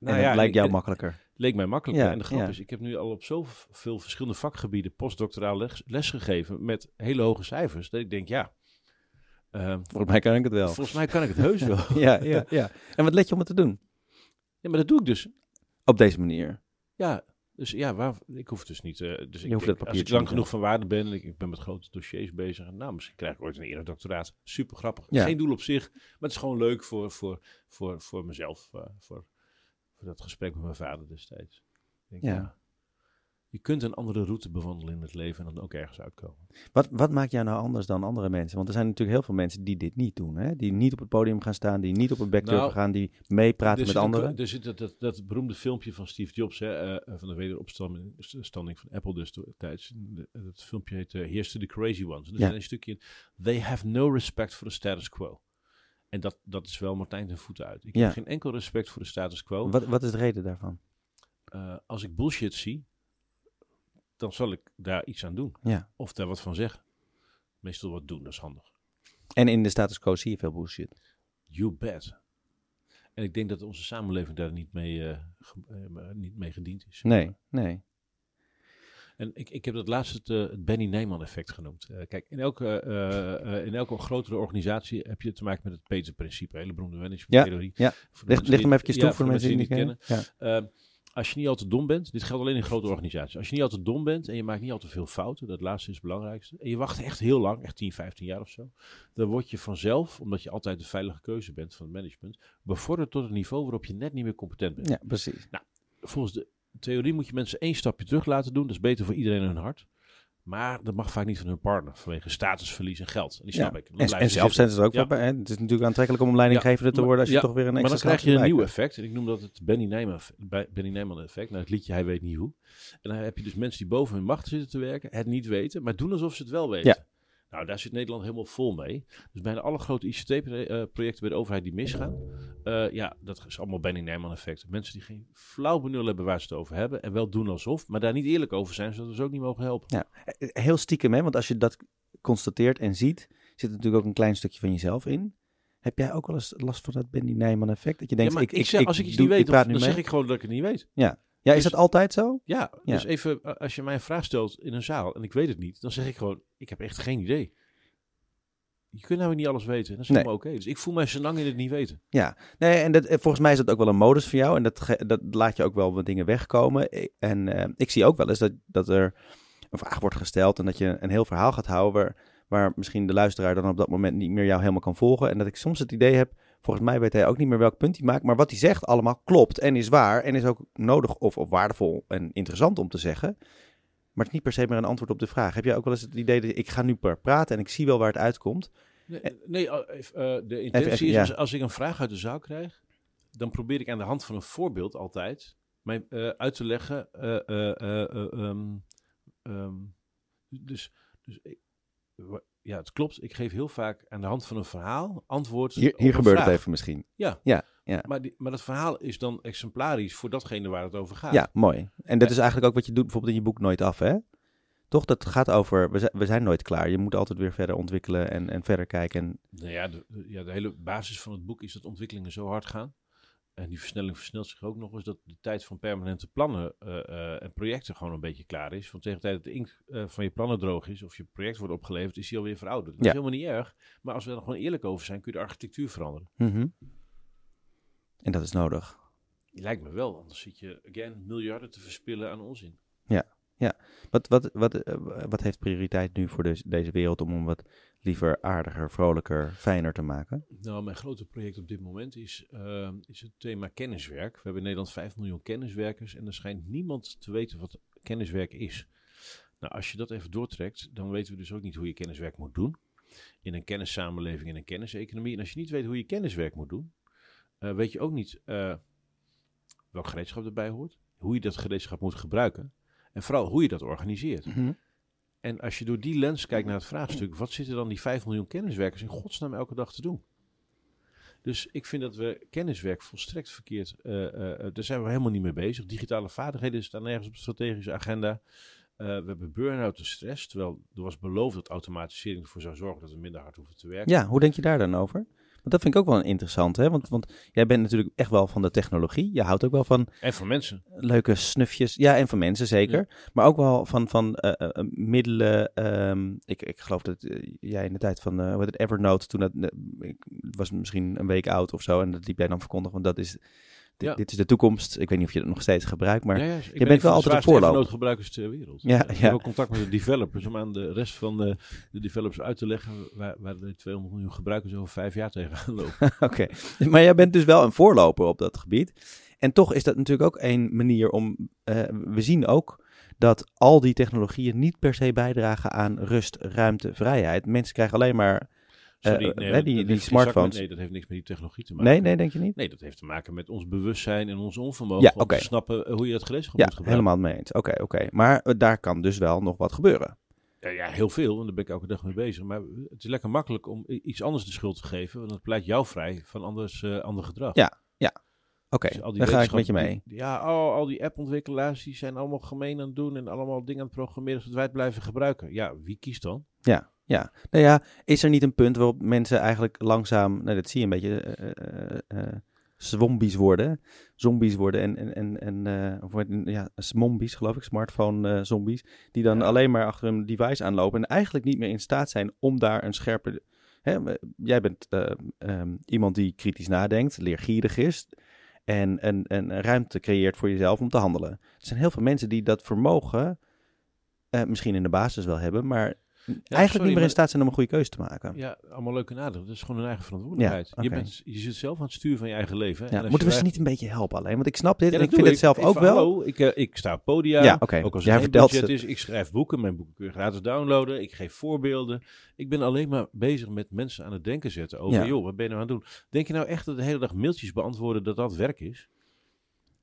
En dat lijkt jou
het
makkelijker.
leek mij makkelijker.
Ja,
en de grap
ja.
is, ik heb nu al op zoveel verschillende vakgebieden postdoctoraal les, lesgegeven met hele hoge cijfers. Dat ik denk, ja, ehm,
Volgens mij kan ik het wel.
volgens mij kan ik het heus wel.
Ja, ja, ja. En wat let je om het te doen?
Ja, maar dat doe ik dus.
Op deze manier.
Ja, dus ja, waar, ik hoef dus niet. eh, dus ik,
hoeft dat
ik- als ik lang genoeg van waarde ben en ik, ik ben met grote dossiers bezig. en Nou, misschien krijg ik ooit een eerder doctoraat. Super grappig.
Ja.
Geen doel op zich, maar het is gewoon leuk voor, voor, voor, voor mezelf. eh, voor, voor dat gesprek met mijn vader destijds. Denk,
Ja.
ja. Je kunt een andere route bewandelen in het leven en dan ook ergens uitkomen.
Wat, wat maakt jou nou anders dan andere mensen? Want er zijn natuurlijk heel veel mensen die dit niet doen. Hè? Die niet op het podium gaan staan, die niet op het back
Nou,
gaan, die meepraten met
een-
anderen.
Er zit dat, dat, dat beroemde filmpje van Steve Jobs, hè, eh, van de wederopstanding standing van Apple destijds. De- Dat filmpje heet eh, Here's to the Crazy Ones. En er
Ja.
een stukje in. They have no respect for the status quo. En dat, dat is wel Martijn ten voeten uit. Ik
Ja.
heb geen enkel respect voor de status quo.
Wat, wat is de reden daarvan?
Eh, als ik bullshit zie, dan zal ik daar iets aan doen.
Ja.
Of daar wat van zeggen. Meestal wat doen, dat is handig.
En in de status quo zie je veel bullshit.
You bet. En ik denk dat onze samenleving daar niet mee, eh, ge- eh, niet mee gediend is.
Nee, nee.
En ik, ik heb dat laatst het, eh, het Benny Neyman effect genoemd. Eh, kijk, in elke, eh, in elke grotere organisatie heb je te maken met het Peter-principe. Hele beroemde managementtheorie.
ja. Leg
die-
hem even
ja,
toe voor de mensen die
het
niet kennen. Ja.
Eh, als je niet al te dom bent, dit geldt alleen in grote organisaties. Als je niet al te dom bent en je maakt niet al te veel fouten, dat laatste is het belangrijkste. En je wacht echt heel lang, echt 10, 15 jaar of zo. Dan word je vanzelf, omdat je altijd de veilige keuze bent van het management, bevorderd tot een niveau waarop je net niet meer competent bent
ja, precies.
volgens de theorie moet je mensen één stapje terug laten doen. Dat is beter voor iedereen in hun hart. Maar dat mag vaak niet van hun partner. Vanwege statusverlies en geld. En die snap
Ja.
ik.
En, en
ze
is
zitten.
het ook
Ja.
wel bij. Hè? Het is natuurlijk aantrekkelijk om leidinggevende te
maar-
worden als je toch weer een
Maar
extra
dan krijg je een nieuw effect. En ik noem dat het Benny Neyman, Benny effect. Nou, het liedje Hij weet niet hoe. En dan heb je dus mensen die boven hun macht zitten te werken. Het niet weten. Maar doen alsof ze het wel weten. Nou, daar zit Nederland helemaal vol mee. Dus bijna alle grote ICT-projecten bij de overheid die misgaan. eh, ja, dat is allemaal Benny Neyman effect. Mensen die geen flauw benul hebben waar ze het over hebben. En wel doen alsof. Maar daar niet eerlijk over zijn. Zodat we ze ook niet mogen helpen.
Ja, eh, heel stiekem, hè? want als je dat constateert en ziet, zit er natuurlijk ook een klein stukje van jezelf in. Heb jij ook wel eens last van dat Benny Nijman effect? Dat je denkt,
ja, maar
ik,
ik, zeg, als ik iets
doe-
niet weet,
praat
dan,
nu
dan
mee.
zeg ik gewoon dat ik het niet weet.
Ja, is
dus-
dat altijd zo?
Ja,
Ja.
dus even, eh, als je mij een vraag stelt in een zaal en ik weet het niet, dan zeg ik gewoon, ik heb echt geen idee. Je kunt nou niet alles weten. Dat is helemaal oké. Dus ik voel mij zo lang in het niet weten.
Ja, nee, en dat, eh, volgens mij is dat ook wel een modus voor jou. En dat, dat laat je ook wel wat dingen wegkomen. En eh, ik zie ook wel eens dat, dat er een vraag wordt gesteld en dat je een heel verhaal gaat houden waar, waar misschien de luisteraar dan op dat moment niet meer jou helemaal kan volgen. En dat ik soms het idee heb, volgens mij weet hij ook niet meer welk punt hij maakt, maar wat hij zegt allemaal klopt en is waar en is ook nodig of, of waardevol en interessant om te zeggen. Maar het is niet per se meer een antwoord op de vraag. Heb jij ook wel eens het idee dat ik ga nu per praten en ik zie wel waar het uitkomt?
Nee, nee eh, even, eh, de intentie
even,
is,
ja.
als, ik een vraag uit de zaal krijg, dan probeer ik aan de hand van een voorbeeld altijd mij, eh, uit te leggen. eh, eh, eh, eh, ehm, ehm, dus, dus ik- ja, het klopt. Ik geef heel vaak aan de hand van een verhaal antwoord.
Hier, hier gebeurt
vraag.
het even misschien.
Ja.
Ja, ja.
Maar, die, maar dat verhaal is dan exemplarisch voor datgene waar het over gaat.
Ja, mooi. En dat
Ja.
is eigenlijk ook wat je doet bijvoorbeeld in je boek Nooit Af, hè? Toch? Dat gaat over, we zijn, we zijn nooit klaar. Je moet altijd weer verder ontwikkelen en, en verder kijken. En,
Nou ja, de- ja, de hele basis van het boek is dat ontwikkelingen zo hard gaan. En die versnelling versnelt zich ook nog eens dat de tijd van permanente plannen eh, eh, en projecten gewoon een beetje klaar is. Want tegen de tijd dat de inkt eh, van je plannen droog is of je project wordt opgeleverd, is die alweer verouderd. Dat
Ja.
is helemaal niet erg. Maar als we er gewoon eerlijk over zijn, kun je de architectuur veranderen.
Mhm. en dat is nodig.
Lijkt me wel, anders zit je, again, miljarden te verspillen aan onzin.
Wat, wat, wat, eh, wat heeft prioriteit nu voor deze, wereld om hem wat liever aardiger, vrolijker, fijner te maken?
Nou, mijn grote project op dit moment is, eh, is het thema kenniswerk. We hebben in Nederland 5 miljoen kenniswerkers en er schijnt niemand te weten wat kenniswerk is. Nou, als je dat even doortrekt, dan weten we dus ook niet hoe je kenniswerk moet doen. In een kennissamenleving, in een kenniseconomie. En als je niet weet hoe je kenniswerk moet doen, eh, weet je ook niet eh, welk gereedschap erbij hoort, hoe je dat gereedschap moet gebruiken en vooral hoe je dat organiseert. En als je door die lens kijkt naar het vraagstuk, wat zitten dan die 5 miljoen kenniswerkers in godsnaam elke dag te doen? Dus ik vind dat we kenniswerk volstrekt verkeerd, eh, eh, eh, daar zijn we helemaal niet mee bezig. Digitale vaardigheden staan nergens op de strategische agenda. we hebben burn-out en stress. Terwijl er was beloofd dat automatisering ervoor zou zorgen dat we minder hard hoeven te werken.
Ja, hoe denk je daar dan over? Dat vind ik ook wel interessant, hè? Want, want jij bent natuurlijk echt wel van de technologie. Je houdt ook wel van
En voor mensen.
leuke snufjes. Ja, en van mensen zeker. Maar ook wel van, van eh, eh, eh, middelen. ehm, ik, ik geloof dat jij in de tijd van hoe het, Evernote, toen dat ik was misschien een week oud of zo. En dat liep jij dan verkondigen, want dat is,
Ja.
dit is de toekomst. Ik weet niet of je dat nog steeds gebruikt, maar
Ja,
je
ben
bent wel altijd
de
een voorloper.
Evernote-gebruikers ter wereld.
Ja,
ik heb ook contact met de developers om aan de rest van de, de developers uit te leggen waar, waar de 200 miljoen gebruikers over vijf jaar tegenaan lopen.
Oké, maar jij bent dus wel een voorloper op dat gebied. En toch is dat natuurlijk ook een manier om. eh, we zien ook dat al die technologieën niet per se bijdragen aan rust, ruimte, vrijheid. Mensen krijgen alleen maar.
Sorry,
Eh,
nee,
die- die
met-
smartphones.
nee, dat heeft niks met die technologie te maken.
Nee, nee, denk je niet?
Nee, dat heeft te maken met ons bewustzijn en ons onvermogen
Ja,
om te snappen eh, hoe je dat gereedschap
Ja,
moet gebruiken.
helemaal mee eens. Oké, oké. Maar eh, daar kan dus wel nog wat gebeuren.
Ja, ja, heel veel. En daar ben ik elke dag mee bezig. Maar het is lekker makkelijk om iets anders de schuld te geven. Want dat pleit jou vrij van anders, eh, ander gedrag.
Ja. Oké,
Dus al
daar ga ik met je mee.
die- Ja, oh, al die appontwikkelaars die zijn allemaal gemeen aan het doen. En allemaal dingen aan het programmeren zodat wij het blijven gebruiken. Ja, wie kiest dan?
Ja, ja. Nou ja, is er niet een punt waarop mensen eigenlijk langzaam, nou dat zie je een beetje, eh, zombies worden. Zombies worden en, en, en, en of ja, smombies geloof ik, smartphone zombies. Die dan
Ja.
alleen maar achter een device aanlopen en eigenlijk niet meer in staat zijn om daar een scherpe... Hè, jij bent eh, ehm, iemand die kritisch nadenkt, leergierig is en, en, en ruimte creëert voor jezelf om te handelen. Er zijn heel veel mensen die dat vermogen misschien in de basis wel hebben, maar eigenlijk
sorry,
niet meer in staat zijn om een goede keuze te maken.
Ja, allemaal leuke nadeel. Dat is gewoon hun eigen verantwoordelijkheid. Je, bent, je zit zelf aan het sturen van je eigen leven. hè. En
moeten we ze
wij-
niet een beetje helpen alleen? Want ik snap dit en ik vind het zelf ook wel.
Hallo, ik, eh, ik sta op podia. Ook als
Jij vertelt
budget is. Ik schrijf boeken. Mijn boeken kun je gratis downloaden. Ik geef voorbeelden. Ik ben alleen maar bezig met mensen aan het denken zetten over, joh, wat ben je nou aan het doen? Denk je nou echt dat de hele dag mailtjes beantwoorden dat dat werk is?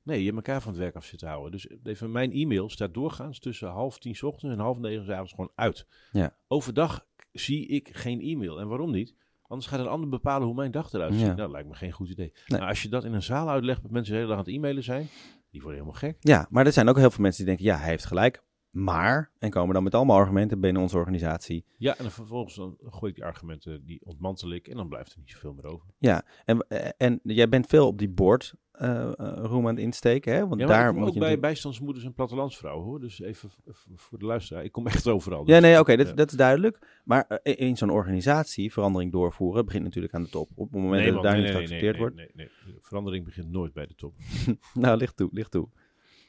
Nee, je hebt elkaar van het werk af zitten houden. Dus even mijn e-mail staat doorgaans tussen half tien 's ochtends en half negen 's avonds gewoon uit.
Ja.
Overdag zie ik geen e-mail. En waarom niet? Anders gaat een ander bepalen hoe mijn dag eruit ziet.
Ja.
Nou, dat lijkt me geen goed idee.
Nee.
Maar als je dat in een zaal uitlegt met mensen die de hele dag aan het e-mailen zijn, die worden helemaal gek.
Ja, maar er zijn ook heel veel mensen die denken, ja, hij heeft gelijk. Maar, en komen dan met allemaal argumenten binnen onze organisatie.
Ja, en dan vervolgens dan gooi ik die argumenten, die ontmantel ik en dan blijft er niet zoveel meer over.
Ja, en, en jij bent veel op die board eh, room aan het insteken, hè? Want
Ja,
daar
ik kom
moet
ook
je
bij
natuurlijk-
bijstandsmoeders en plattelandsvrouwen hoor. Dus even voor de luisteraar, ik kom echt overal.
Ja,
Dus-
nee, oké, dat,
Ja.
dat is duidelijk. Maar eh, in zo'n organisatie verandering doorvoeren begint natuurlijk aan de top. Op het moment dat het daar
nee,
niet geaccepteerd
nee,
wordt.
Nee, nee, nee. Verandering begint nooit bij de top.
Nou, licht toe, licht toe.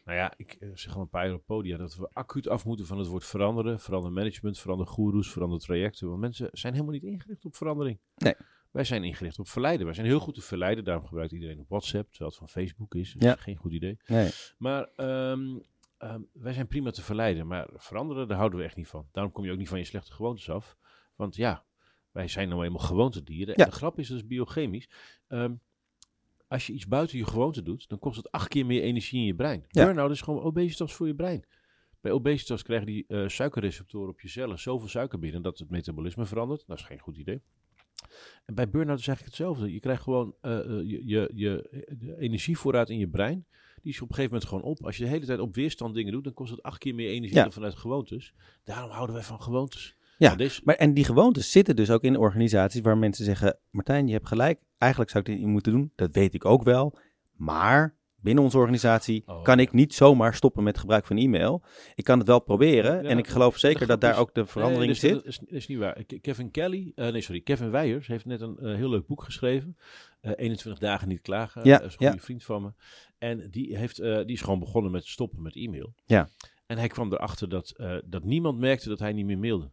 Nou ja, ik eh, zeg al een paar jaar op podia dat we acuut af moeten van het woord veranderen. Verander management, verander goeroes, verander trajecten. Want mensen zijn helemaal niet ingericht op verandering.
Nee.
Wij zijn ingericht op verleiden. Wij zijn heel goed te verleiden. Daarom gebruikt iedereen op WhatsApp, terwijl het van Facebook is. Dat
Ja.
is geen goed idee.
Nee.
Maar ehm, ehm, wij zijn prima te verleiden. Maar veranderen, daar houden we echt niet van. Daarom kom je ook niet van je slechte gewoontes af. Want ja, wij zijn nou eenmaal gewoontedieren.
Ja.
En de grap is, dat is biochemisch. Ehm, als je iets buiten je gewoonte doet, dan kost het acht keer meer energie in je brein.
Ja.
Burn-out is gewoon obesitas voor je brein. Bij obesitas krijgen die eh, suikerreceptoren op je cellen zoveel suiker binnen dat het metabolisme verandert. Dat is geen goed idee. En bij burn-out is eigenlijk hetzelfde. Je krijgt gewoon eh, eh, je, je, je de energievoorraad in je brein. Die is op een gegeven moment gewoon op. Als je de hele tijd op weerstand dingen doet, dan kost het acht keer meer energie
Ja.
dan vanuit gewoontes. Daarom houden wij van gewoontes.
Ja,
Nou, deze,
Maar, en die gewoontes zitten dus ook in organisaties waar mensen zeggen: Martijn, je hebt gelijk. Eigenlijk zou ik dit niet moeten doen. Dat weet ik ook wel. Maar binnen onze organisatie
Oh,
kan ik niet zomaar stoppen met gebruik van e-mail. Ik kan het wel proberen.
Ja,
en ik geloof zeker dat daar
is-
ook de verandering
nee, is,
zit.
Dat is, is niet waar. Ke- Kevin Kelly, eh, nee sorry, Kevin Weijers heeft net een eh, heel leuk boek geschreven. Eh 21 dagen niet klagen.
Ja,
Dat is een goede
ja.
vriend van me. En die, heeft, eh, die is gewoon begonnen met stoppen met e-mail.
Ja.
En hij kwam erachter dat, eh, dat niemand merkte dat hij niet meer mailde.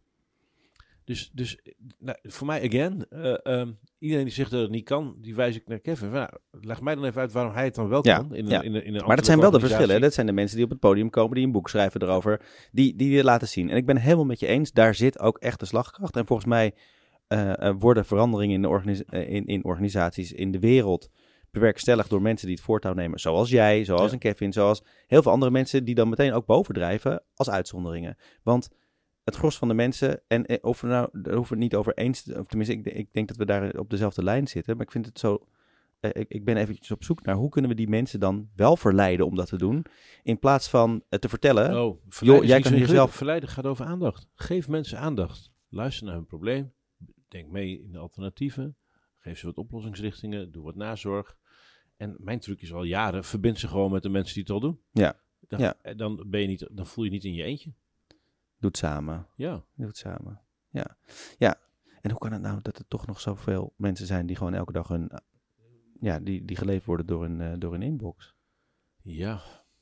Dus, dus nou, voor mij, again, eh, ehm, iedereen die zegt dat het niet kan, die wijs ik naar Kevin. Van, nou, leg mij dan even uit waarom hij het dan wel
Ja,
kan. In, een-
ja.
in, een- in een
Maar dat zijn wel de verschillen. Dat zijn de mensen die op het podium komen, die een boek schrijven erover, die, die dit laten zien. En ik ben helemaal met je eens, daar zit ook echt de slagkracht. En volgens mij eh, eh, worden veranderingen in, de organis- in, in organisaties in de wereld bewerkstelligd door mensen die het voortouw nemen. Zoals jij, zoals
Ja.
een Kevin, zoals heel veel andere mensen die dan meteen ook bovendrijven als uitzonderingen. Want het gros van de mensen, en eh, of we nou, daar hoeven we het niet over eens, of tenminste, ik, ik denk dat we daar op dezelfde lijn zitten, maar ik vind het zo eh, ik, ik ben eventjes op zoek naar hoe kunnen we die mensen dan wel verleiden om dat te doen. In plaats van het te vertellen.
Oh, verleiden
jij kan
niet
hier
zo
zelf-
ingewikkeld. Verleiden gaat over aandacht. Geef mensen aandacht. Luister naar hun probleem. Denk mee in de alternatieven. Geef ze wat oplossingsrichtingen. Doe wat nazorg. En mijn truc is al jaren, verbind ze gewoon met de mensen die het al doen.
Ja.
Dan,
Ja.
en Dan, ben je niet, dan voel je niet in je eentje.
Doe het samen.
Ja.
Doe het samen. Ja. Ja. En hoe kan het nou dat er toch nog zoveel mensen zijn die gewoon elke dag hun. Ja, die, die geleefd worden door een, eh, door een inbox?
Ja.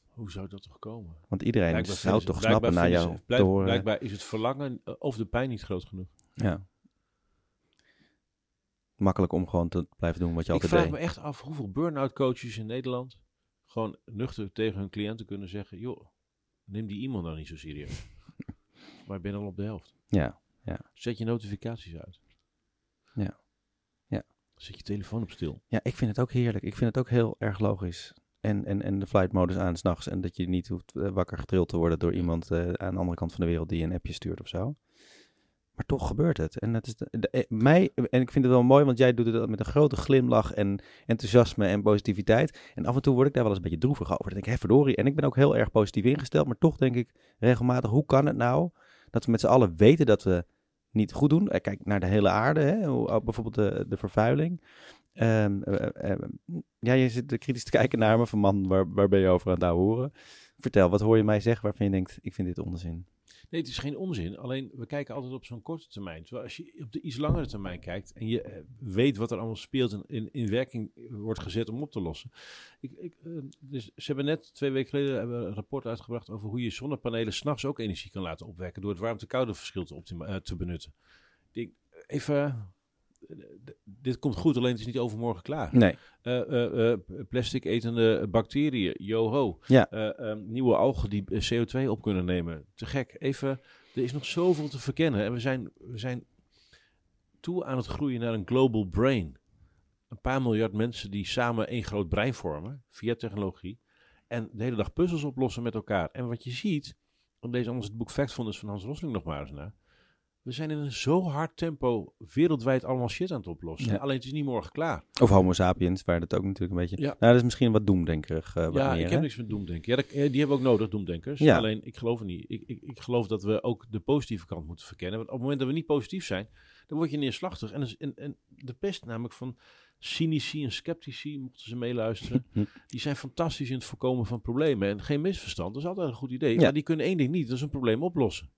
Hoe zou dat toch komen?
Want iedereen
Blijkbaar
zou toch snappen naar jou
blijk-
te horen.
Blijkbaar is het verlangen eh, of de pijn niet groot genoeg.
Ja. Makkelijk om gewoon te blijven doen wat je
Ik
altijd
vraag
deed.
me echt af hoeveel burn-out coaches in Nederland gewoon nuchter tegen hun cliënten kunnen zeggen: joh, neem die iemand nou niet zo serieus. Maar ik ben al op de helft.
Ja.
Zet je notificaties uit.
Ja. Ja.
Zet je telefoon op stil.
ja, ik vind het ook heerlijk. Ik vind het ook heel erg logisch. En, en, en de flight modus aan s'nachts. En dat je niet hoeft eh, wakker getrild te worden door iemand eh, aan de andere kant van de wereld die een appje stuurt of zo. Maar toch gebeurt het. En, dat is de, de- eh, mij, en ik vind het wel mooi, want jij doet het met een grote glimlach en enthousiasme en positiviteit. En af en toe word ik daar wel eens een beetje droevig over. Dan denk ik, hé verdorie. En ik ben ook heel erg positief ingesteld. Maar toch denk ik regelmatig, hoe kan het nou dat we met z'n allen weten dat we niet goed doen? Eh, Kijk naar de hele aarde, hè? Ook bijvoorbeeld de, de vervuiling. Ehm, eh, eh, ja, je zit kritisch te kijken naar me van man, waar, waar ben je over aan het horen? Vertel, wat hoor je mij zeggen waarvan je denkt, ik vind dit onzin?
Nee, het is geen onzin. Alleen we kijken altijd op zo'n korte termijn. Terwijl als je op de iets langere termijn kijkt en je eh, weet wat er allemaal speelt en in, in werking wordt gezet om op te lossen. Ik, ik, eh, dus ze hebben net twee weken geleden hebben een rapport uitgebracht over hoe je zonnepanelen s'nachts ook energie kan laten opwekken door het warmte-koude verschil te, eh, te benutten. Ik denk, even, dit komt goed, alleen het is niet overmorgen klaar.
Nee,
Eh, eh, eh, plastic etende bacteriën, yoho.
Ja.
Eh, ehm, nieuwe algen die eh, CO2 op kunnen nemen. Te gek. Even, er is nog zoveel te verkennen. En we zijn, we zijn toe aan het groeien naar een global brain. Een paar miljard mensen die samen één groot brein vormen, via technologie. En de hele dag puzzels oplossen met elkaar. En wat je ziet, om deze anders het boek Factfulness van Hans Rosling nog maar eens na. We zijn in een zo hard tempo wereldwijd allemaal shit aan het oplossen.
Ja.
Alleen het is niet morgen klaar.
of homo sapiens, waar dat ook natuurlijk een beetje...
Ja.
Nou, dat is misschien wat doemdenkerig. eh, wat
Ja,
meer,
ik
hè?
heb niks met doemdenken. Ja, dat- eh, die hebben we ook nodig, doemdenkers.
Ja.
Alleen, ik geloof er niet. Ik, ik, ik geloof dat we ook de positieve kant moeten verkennen. Want op het moment dat we niet positief zijn, dan word je neerslachtig. En, is- en, en de pest namelijk van cynici en sceptici, mochten ze meeluisteren,
Hm.
die zijn fantastisch in het voorkomen van problemen. En geen misverstand, dat is altijd een goed idee.
Ja.
Maar die kunnen één ding niet, dat is een probleem oplossen.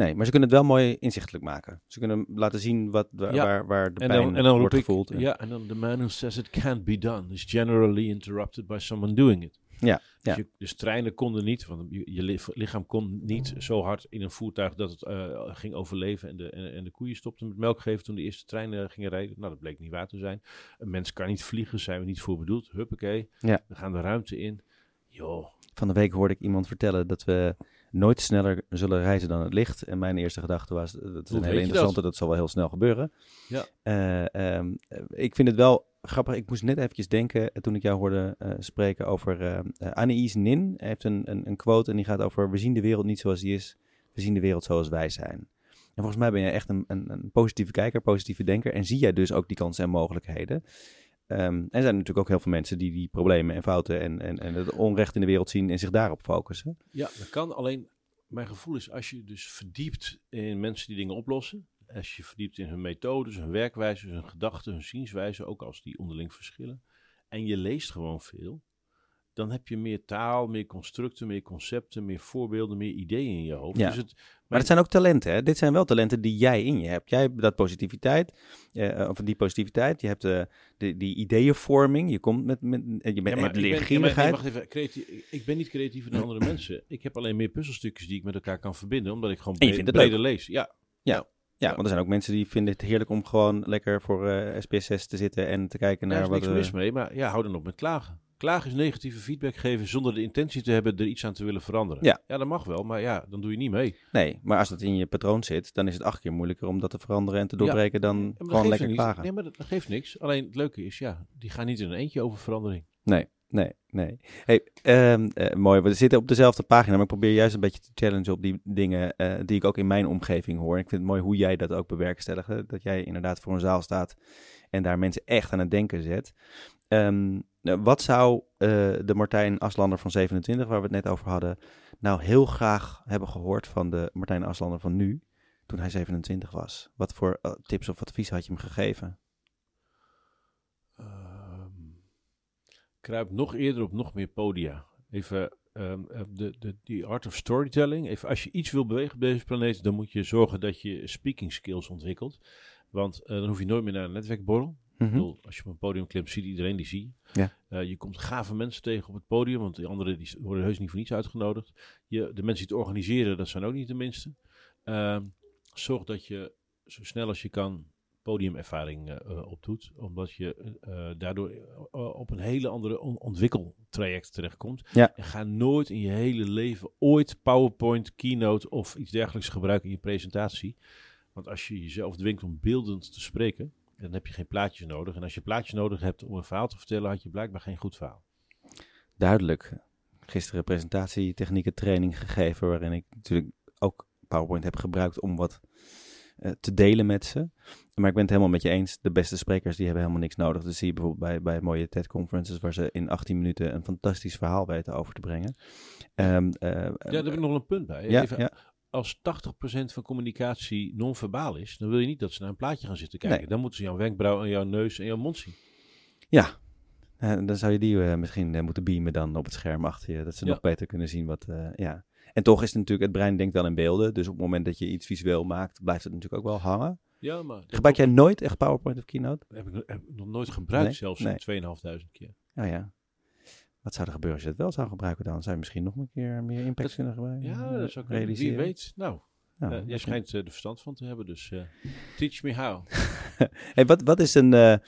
Nee, maar ze kunnen het wel mooi inzichtelijk maken. Ze kunnen laten zien wat, waar,
Ja.
waar, waar de
En
pijn
dan, en dan roep
wordt
ik,
gevoeld.
ja, en dan the man who says it can't be done is generally interrupted by someone doing it.
Ja,
Dus,
ja.
je- dus treinen konden niet, want je, je li- lichaam kon niet zo hard in een voertuig dat het eh, ging overleven en de, en, en de koeien stopten met melk geven toen de eerste treinen gingen rijden. Nou, dat bleek niet waar te zijn. Een mens kan niet vliegen, zijn we niet voor bedoeld. Huppakee,
Ja.
we gaan de ruimte in. Joh,
Van de week hoorde ik iemand vertellen dat we nooit sneller zullen reizen dan het licht. En mijn eerste gedachte was, dat is een hele
je dat?
interessante, dat? zal wel heel snel gebeuren.
Ja.
Eh, ehm, eh, ik vind het wel grappig. Ik moest net eventjes denken, eh, toen ik jou hoorde spreken over eh, Anaïs Nin. Hij heeft een, een, een quote en die gaat over, we zien de wereld niet zoals die is, we zien de wereld zoals wij zijn. En volgens mij ben jij echt een, een, een positieve kijker, positieve denker. En zie jij dus ook die kansen en mogelijkheden. Ehm, en er zijn natuurlijk ook heel veel mensen die die problemen en fouten en, en, en het onrecht in de wereld zien en zich daarop focussen.
Ja, dat kan. Alleen mijn gevoel is als je dus verdiept in mensen die dingen oplossen. Als je verdiept in hun methodes, hun werkwijze, hun gedachten, hun zienswijze, ook als die onderling verschillen. En je leest gewoon veel. Dan heb je meer taal, meer constructen, meer concepten, meer voorbeelden, meer ideeën in je hoofd.
Ja.
Dus het,
Maar het zijn ook talenten, hè? Dit zijn wel talenten die jij in je hebt. Jij hebt dat positiviteit, eh, of die positiviteit. Je hebt eh, de, die ideeënvorming. Je komt met, met eh, je bent,
Ja, maar
hebt
ik ben- ja, maar-
leergierigheid.
even. Ik ben niet creatiever dan andere mensen. Ik heb alleen meer puzzelstukjes die ik met elkaar kan verbinden, omdat ik gewoon
En je
bre-
vindt het
breder lees. Ja,
ja, want er zijn ook mensen die vinden het heerlijk om gewoon lekker voor eh SBS6 te zitten en te kijken
Daar
naar
is
wat...
niks
eh,
mis mee, maar ja, hou dan op met klagen. Klagen is negatieve feedback geven zonder de intentie te hebben er iets aan te willen veranderen.
Ja.
ja, dat mag wel, maar ja, dan doe je niet mee.
Nee, maar als dat in je patroon zit, dan is het acht keer moeilijker om dat te veranderen en te
Ja.
doorbreken dan
Ja,
gewoon lekker
er
klagen.
Nee, maar dat, dat geeft niks. Alleen het leuke is, ja, die gaan niet in een eentje over verandering.
Nee, Nee, nee. Hey, ehm, eh, mooi. We zitten op dezelfde pagina, maar ik probeer juist een beetje te challengen op die dingen eh, die ik ook in mijn omgeving hoor. Ik vind het mooi hoe jij dat ook bewerkstelligt. Dat jij inderdaad voor een zaal staat en daar mensen echt aan het denken zet. Ehm, nou, wat zou eh, de Martijn Aslander van 27, waar we het net over hadden, nou heel graag hebben gehoord van de Martijn Aslander van nu, toen hij 27 was? Wat voor eh, tips of advies had je hem gegeven?
Ehm, kruip nog eerder op nog meer podia. Even ehm, eh, de, de, die art of storytelling. Even, als je iets wil bewegen op deze planeet, dan moet je zorgen dat je speaking skills ontwikkelt. Want dan hoef je nooit meer naar een netwerkborrel. Ik bedoel, als je op een podium klimt, ziet iedereen die zie.
Ja.
Eh, je komt gave mensen tegen op het podium, want die anderen die worden heus niet voor niets uitgenodigd. Je, de mensen die het organiseren, dat zijn ook niet de minste. Ehm, zorg dat je zo snel als je kan podiumervaring eh, opdoet, omdat je eh, daardoor op een hele andere on- ontwikkeltraject terechtkomt.
Ja.
En ga nooit in je hele leven ooit PowerPoint, Keynote of iets dergelijks gebruiken in je presentatie. Want als je jezelf dwingt om beeldend te spreken, dan heb je geen plaatjes nodig. En als je plaatjes nodig hebt om een verhaal te vertellen, had je blijkbaar geen goed verhaal.
Duidelijk. Gisteren presentatietechnieken training gegeven, waarin ik natuurlijk ook PowerPoint heb gebruikt om wat eh, te delen met ze. Maar ik ben het helemaal met je eens. De beste sprekers die hebben helemaal niks nodig. Dat zie je bijvoorbeeld bij, bij mooie TED-conferences waar ze in 18 minuten een fantastisch verhaal weten over te brengen. Ehm, eh,
Ja, daar heb ik nog een punt bij.
ja,
Even,
ja,
Als 80% van communicatie non-verbaal is, dan wil je niet dat ze naar een plaatje gaan zitten kijken.
Nee.
Dan moeten ze jouw wenkbrauw en jouw neus en jouw mond zien.
ja. Eh, dan zou je die eh, misschien eh, moeten beamen dan op het scherm achter je. Dat ze
Ja.
nog beter kunnen zien wat... eh, ja. En toch is het natuurlijk, het brein denkt wel in beelden. Dus op het moment dat je iets visueel maakt, blijft het natuurlijk ook wel hangen.
Ja, maar
Gebruik jij nooit echt PowerPoint of Keynote?
heb ik, heb ik nog nooit gebruikt,
Nee,
zelfs
nee.
in 2500 keer.
Ja, ja. Wat zou er gebeuren als je het wel zou gebruiken dan? Zou je misschien nog een keer meer impact
Dat-
kunnen gebruiken?
Ja,
eh,
dat zou kunnen. Wie weet. Nou,
Nou,
eh, jij schijnt eh, er verstand van te hebben, dus teach me how.
Hey, wat, wat is een...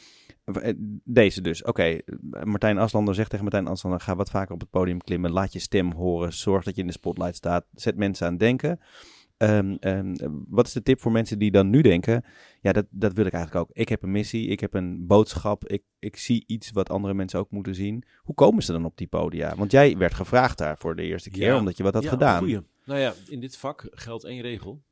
deze dus. Oké, Martijn Aslander zegt tegen Martijn Aslander... ga wat vaker op het podium klimmen. Laat je stem horen. Zorg dat je in de spotlight staat. Zet mensen aan denken. Ehm, ehm, wat is de tip voor mensen die dan nu denken... ja, dat, dat wil ik eigenlijk ook. Ik heb een missie. Ik heb een boodschap. Ik, ik zie iets wat andere mensen ook moeten zien. Hoe komen ze dan op die podia? Want jij werd gevraagd daar voor de eerste keer...
Ja.
omdat je wat had
Ja,
gedaan.
goeie. Nou ja, in dit vak geldt één regel.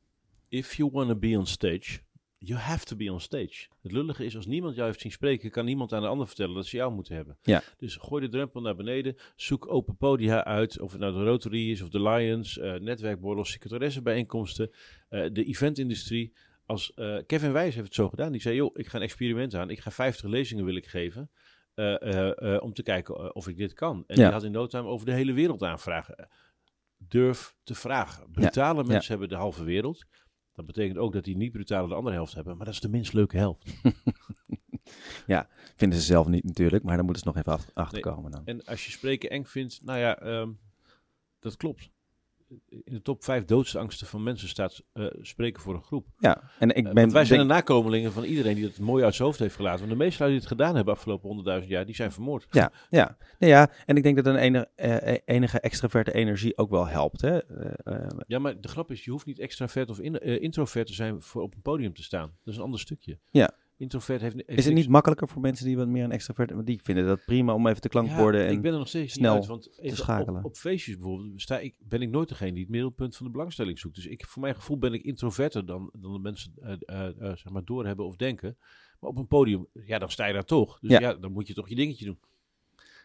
If you want to be on stage, you have to be on stage. Het lullige is, als niemand jou heeft zien spreken, kan niemand aan de ander vertellen dat ze jou moeten hebben.
Ja.
Dus gooi de drempel naar beneden, zoek open podia uit, of het nou de Rotary is of de Lions, eh netwerkborrels, secretaressenbijeenkomsten, eh de eventindustrie. Als eh, Kevin Wijs heeft het zo gedaan, die zei, joh, ik ga een experiment aan, ik ga 50 lezingen wil ik geven. om te kijken of ik dit kan. En
Ja.
die had in no time over de hele wereld aanvragen durf te vragen. Brutale mensen hebben de halve wereld. Dat betekent ook dat die niet brutale de andere helft hebben. Maar dat is de minst leuke helft.
Vinden ze zelf niet natuurlijk, maar daar moeten ze nog even achterkomen dan.
En als je spreken eng vindt, nou ja, ehm, dat klopt. In de top vijf doodste angsten van mensen staat eh, spreken voor een groep.
Ja, en ik
Eh,
ben...
wij zijn
denk-
de nakomelingen van iedereen die het mooi uit zijn hoofd heeft gelaten. Want de meeste die het gedaan hebben afgelopen honderdduizend jaar, die zijn vermoord.
Ja, ja. Ja, en ik denk dat een enige, eh, enige extraverte energie ook wel helpt. Hè?
Ja, maar de grap is, je hoeft niet extravert of in, introvert te zijn voor op een podium te staan. Dat is een ander stukje.
Ja.
Introvert heeft, heeft
is het
niks-
niet makkelijker voor mensen die wat meer een extravert... Want die vinden dat prima om even de klankborden...
Ja,
en,
ik ben er nog steeds
snel
uit, want even
schakelen.
Op, op feestjes bijvoorbeeld sta ik, ben ik nooit degene die het middelpunt van de belangstelling zoekt. Dus ik, voor mijn gevoel ben ik introverter dan, dan de mensen eh, eh, eh, zeg maar doorhebben of denken. Maar op een podium, ja, dan sta je daar toch. Dus
Ja.
ja, dan moet je toch je dingetje doen.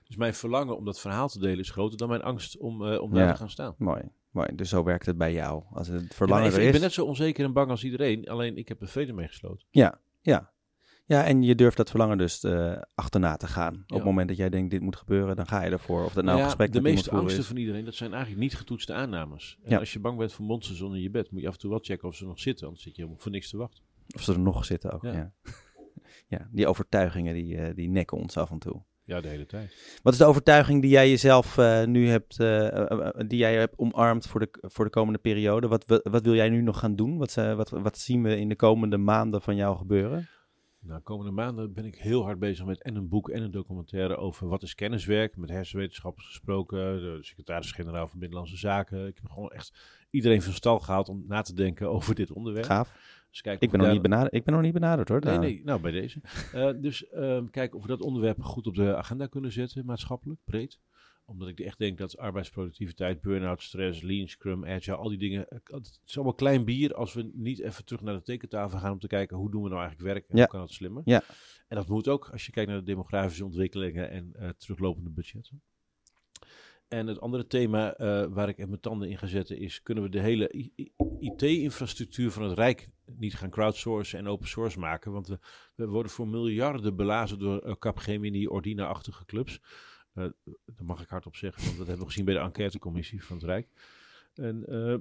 Dus mijn verlangen om dat verhaal te delen is groter dan mijn angst om, om daar
Ja.
te gaan staan.
Mooi, mooi. Dus zo werkt het bij jou. Als het
Ja,
verlangen
ik,
er
ik
is...
ben net zo onzeker en bang als iedereen, alleen ik heb er vrede mee gesloten.
Ja, ja. Ja, en je durft dat verlangen dus eh, achterna te gaan. Op
Ja.
het moment dat jij denkt dit moet gebeuren, dan ga je ervoor. Of dat nou
Nou
een
ja,
gesprek
de
met
meeste angsten
is.
van iedereen, dat zijn eigenlijk niet getoetste aannames. En
Ja.
als je bang bent voor monsters onder je bed, moet je af en toe wel checken of ze nog zitten. Anders zit je helemaal voor niks te wachten.
Of ze er nog zitten ook, ja.
Ja.
Ja, die overtuigingen die, eh, die nekken ons af en toe.
Ja, de hele tijd.
Wat is de overtuiging die jij jezelf eh, nu hebt, die jij hebt omarmd voor de, voor de komende periode? Wat, wat, wat wil jij nu nog gaan doen? Wat, wat, wat zien we in de komende maanden van jou gebeuren?
Nou, komende maanden ben ik heel hard bezig met en een boek en een documentaire over wat is kenniswerk. Met hersenwetenschappers gesproken, de secretaris-generaal van Binnenlandse Zaken. Ik heb gewoon echt iedereen van stal gehaald om na te denken over dit onderwerp.
Gaaf.
Dus kijk
Ik ben, nog niet benaderd, ik ben nog niet benaderd hoor.
Nee, nee, nou bij deze. Eh, dus ehm kijken of we dat onderwerp goed op de agenda kunnen zetten, maatschappelijk, breed. Omdat ik echt denk dat arbeidsproductiviteit, burn-out, stress, lean, scrum, agile, al die dingen. eh, Het is allemaal klein bier als we niet even terug naar de tekentafel gaan om te kijken hoe doen we nou eigenlijk werk en
Ja.
hoe kan het slimmer.
Ja.
En dat moet ook als je kijkt naar de demografische ontwikkelingen en eh, teruglopende budgetten. En het andere thema eh, waar ik mijn tanden in ga zetten is: kunnen we de hele IT-infrastructuur van het Rijk niet gaan crowdsourcen en open source maken? Want we, we worden voor miljarden belazen door uh, Capgemini, Ordina-achtige clubs. Uh, dat mag ik hardop zeggen, want dat hebben we gezien bij de enquêtecommissie van het Rijk. En uh,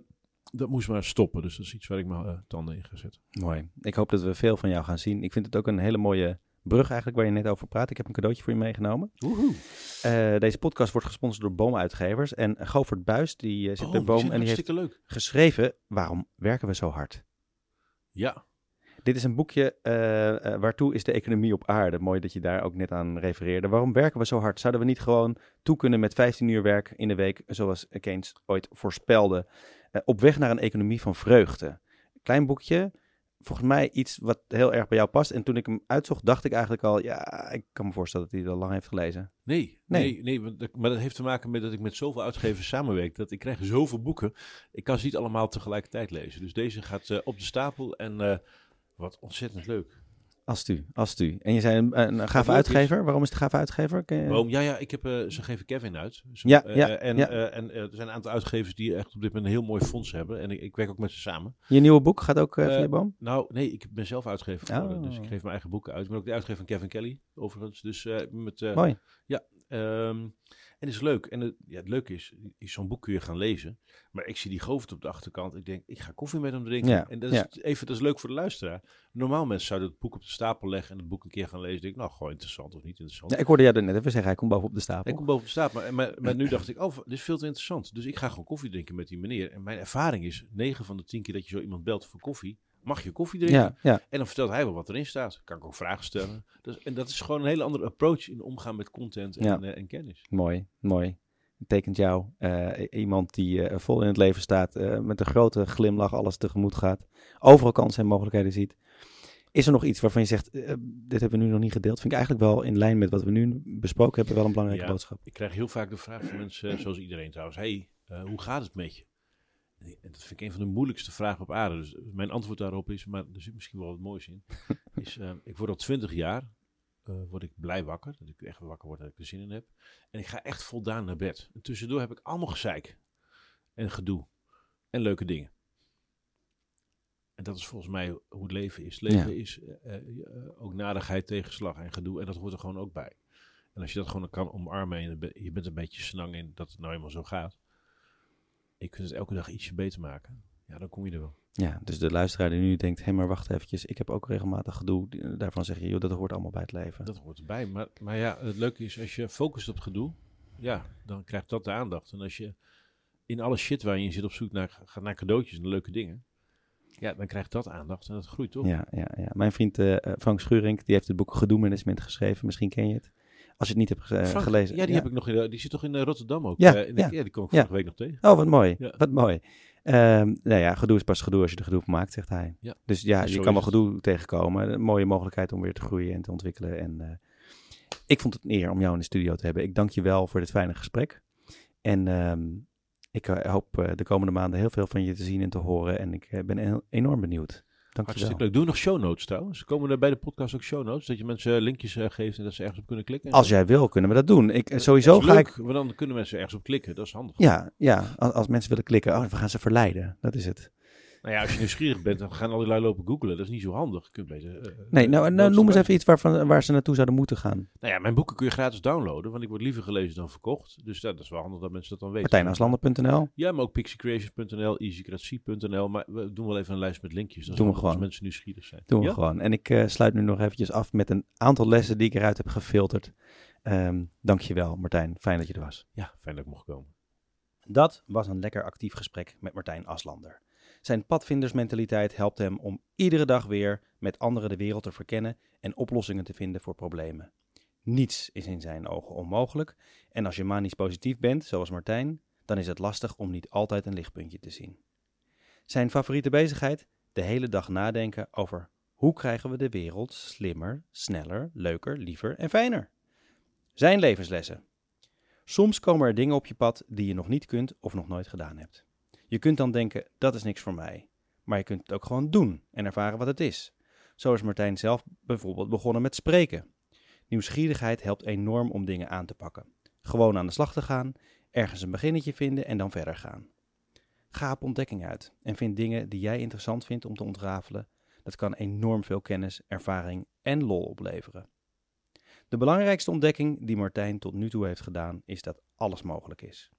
dat moest maar stoppen. Dus dat is iets waar ik mijn uh, tanden in ga zetten.
Mooi. Ik hoop dat we veel van jou gaan zien. Ik vind het ook een hele mooie brug eigenlijk waar je net over praat. Ik heb een cadeautje voor je meegenomen. Uh, deze podcast wordt gesponsord door Boomuitgevers. En Govert Buis, die uh, zit
oh,
bij Boom
die
en die heeft
leuk.
geschreven Waarom werken we zo hard?
Ja.
Dit is een boekje uh, waartoe is de economie op aarde. Mooi dat je daar ook net aan refereerde. Waarom werken we zo hard? Zouden we niet gewoon toe kunnen met 15 uur werk in de week, zoals Keynes ooit voorspelde, uh, op weg naar een economie van vreugde? Klein boekje, volgens mij iets wat heel erg bij jou past. En toen ik hem uitzocht, dacht ik eigenlijk al, ja, ik kan me voorstellen dat hij al lang heeft gelezen.
Nee, nee, nee, nee maar dat heeft te maken met dat ik met zoveel uitgevers samenwerk. Dat ik krijg zoveel boeken. Ik kan ze niet allemaal tegelijkertijd lezen. Dus deze gaat uh, op de stapel en uh, wat ontzettend leuk.
Als u, als u. En je zei een, een gave uitgever. Is... Waarom is het gave uitgever?
Je... Waarom? Ja, ja, ik heb, uh, ze geven Kevin uit. Ze,
ja, ja,
en,
ja.
en er zijn een aantal uitgevers die echt op dit moment een heel mooi fonds hebben. En ik, ik werk ook met ze samen.
Je nieuwe boek gaat ook uh, via Boom?
Nou, nee, ik ben zelf uitgever geworden.
Oh.
Dus ik geef mijn eigen boeken uit. Ik ben ook de uitgever van Kevin Kelly, overigens. Dus met...
mooi.
Ja, um, en is leuk. En het, ja, het leuke is, is zo'n boek kun je gaan lezen. Maar ik zie die Govert op de achterkant. Ik denk, ik ga koffie met hem drinken.
Ja,
en dat is
ja.
even, dat is leuk voor de luisteraar. Normaal mensen zouden het boek op de stapel leggen en het boek een keer gaan lezen. Denk ik, nou, gewoon interessant of niet interessant.
Ja, ik hoorde jou net even zeggen, hij komt boven op de stapel.
Ik kom boven op de stapel. Maar, maar, maar nu dacht ik, oh, dit is veel te interessant. Dus ik ga gewoon koffie drinken met die meneer. En mijn ervaring is, 9 van de 10 keer dat je zo iemand belt voor koffie, mag je koffie drinken.
Ja, ja.
En dan vertelt hij wel wat erin staat. Kan ik ook vragen stellen. Dus, en dat is gewoon een hele andere approach in omgaan met content en,
Ja.
uh, en kennis.
Mooi, mooi. Tekent jou. Uh, iemand die uh, vol in het leven staat, met een grote glimlach alles tegemoet gaat. Overal kansen en mogelijkheden ziet. Is er nog iets waarvan je zegt, dit hebben we nu nog niet gedeeld? Vind ik eigenlijk wel in lijn met wat we nu besproken hebben, wel een belangrijke
Ja,
boodschap.
Ik krijg heel vaak de vraag van mensen, zoals iedereen trouwens. hey, hoe gaat het met je? En dat vind ik een van de moeilijkste vragen op aarde. Dus mijn antwoord daarop is, maar er zit misschien wel wat moois in. is, ik word al twintig jaar, uh, word ik blij wakker. Dat ik echt wakker word dat ik er zin in heb. En ik ga echt voldaan naar bed. En tussendoor heb ik allemaal gezeik. En gedoe. En leuke dingen. En dat is volgens mij hoe het leven is. Leven ja. is uh, uh, ook nadigheid, tegenslag en gedoe. En dat hoort er gewoon ook bij. En als je dat gewoon kan omarmen en je bent een beetje snang in dat het nou eenmaal zo gaat. Je kunt het elke dag ietsje beter maken. Ja, dan kom je er wel.
Ja, dus de luisteraar die nu denkt, hé, hey, maar wacht eventjes, ik heb ook regelmatig gedoe. Daarvan zeg je, joh, dat hoort allemaal bij het leven.
Dat hoort erbij. Maar, maar ja, het leuke is, als je focust op gedoe, ja, dan krijgt dat de aandacht. En als je in alle shit waar je in zit op zoek naar, gaat naar cadeautjes en leuke dingen, ja, dan krijgt dat aandacht en dat groeit toch?
Ja, ja, ja. Mijn vriend uh, Frank Schuring, die heeft het boek Gedoe Management geschreven. Misschien ken je het. Als je het niet hebt ge
Frank,
gelezen.
Ja, die, ja. Heb ik nog in, die zit toch in uh, Rotterdam ook?
Ja,
uh,
ja.
ja. die kom ik vorige week nog tegen.
Oh, wat mooi. Wat mooi. Um, nou ja, gedoe is pas gedoe als je er gedoe van maakt, zegt hij. Dus ja, je kan wel gedoe tegenkomen. Een mooie mogelijkheid om weer te groeien en te ontwikkelen. En uh, ik vond het een eer om jou in de studio te hebben. Ik dank je wel voor dit fijne gesprek. En um, ik hoop de komende maanden heel veel van je te zien en te horen. En ik ben enorm benieuwd. Dank
Hartstikke leuk. Doe nog show notes trouwens. Komen er bij de podcast ook show notes? Dat je mensen linkjes uh, geeft en dat ze ergens op kunnen klikken?
Als jij wil, kunnen we dat doen. Ik, sowieso ga
leuk,
ik...
Want dan kunnen mensen ergens op klikken. Dat is handig.
Ja, ja als, als mensen willen klikken. Oh, we gaan ze verleiden. Dat is het.
Nou ja, als je nieuwsgierig bent, dan gaan al die lui lopen googlen. Dat is niet zo handig. Je kunt beter, uh,
nee, nou, nou noem eens even iets waarvan, waar ze naartoe zouden moeten gaan.
Nou ja, mijn boeken kun je gratis downloaden, want ik word liever gelezen dan verkocht. Dus dat is wel handig dat mensen dat dan weten.
Martijnaslanden.nl
Ja, maar ook pixiecreations.nl, easycratie.nl. Maar we doen wel even een lijst met linkjes. Dat
doen we gewoon.
Als mensen nieuwsgierig zijn.
Doen we gewoon. En ik uh, sluit nu nog eventjes af met een aantal lessen die ik eruit heb gefilterd. Um, Dankjewel Martijn, fijn dat je er was.
Ja, fijn dat ik mocht komen.
Dat was een lekker actief gesprek met Martijn Aslander. Zijn padvindersmentaliteit helpt hem om iedere dag weer met anderen de wereld te verkennen en oplossingen te vinden voor problemen. Niets is in zijn ogen onmogelijk en als je manisch positief bent, zoals Martijn, dan is het lastig om niet altijd een lichtpuntje te zien. Zijn favoriete bezigheid? de hele dag nadenken over hoe krijgen we de wereld slimmer, sneller, leuker, liever en fijner. Zijn levenslessen. Soms komen er dingen op je pad die je nog niet kunt of nog nooit gedaan hebt. Je kunt dan denken, dat is niks voor mij. Maar je kunt het ook gewoon doen en ervaren wat het is. Zo is Martijn zelf bijvoorbeeld begonnen met spreken. Nieuwsgierigheid helpt enorm om dingen aan te pakken. Gewoon aan de slag te gaan, ergens een beginnetje vinden en dan verder gaan. Ga op ontdekking uit en vind dingen die jij interessant vindt om te ontrafelen. Dat kan enorm veel kennis, ervaring en lol opleveren. De belangrijkste ontdekking die Martijn tot nu toe heeft gedaan is dat alles mogelijk is.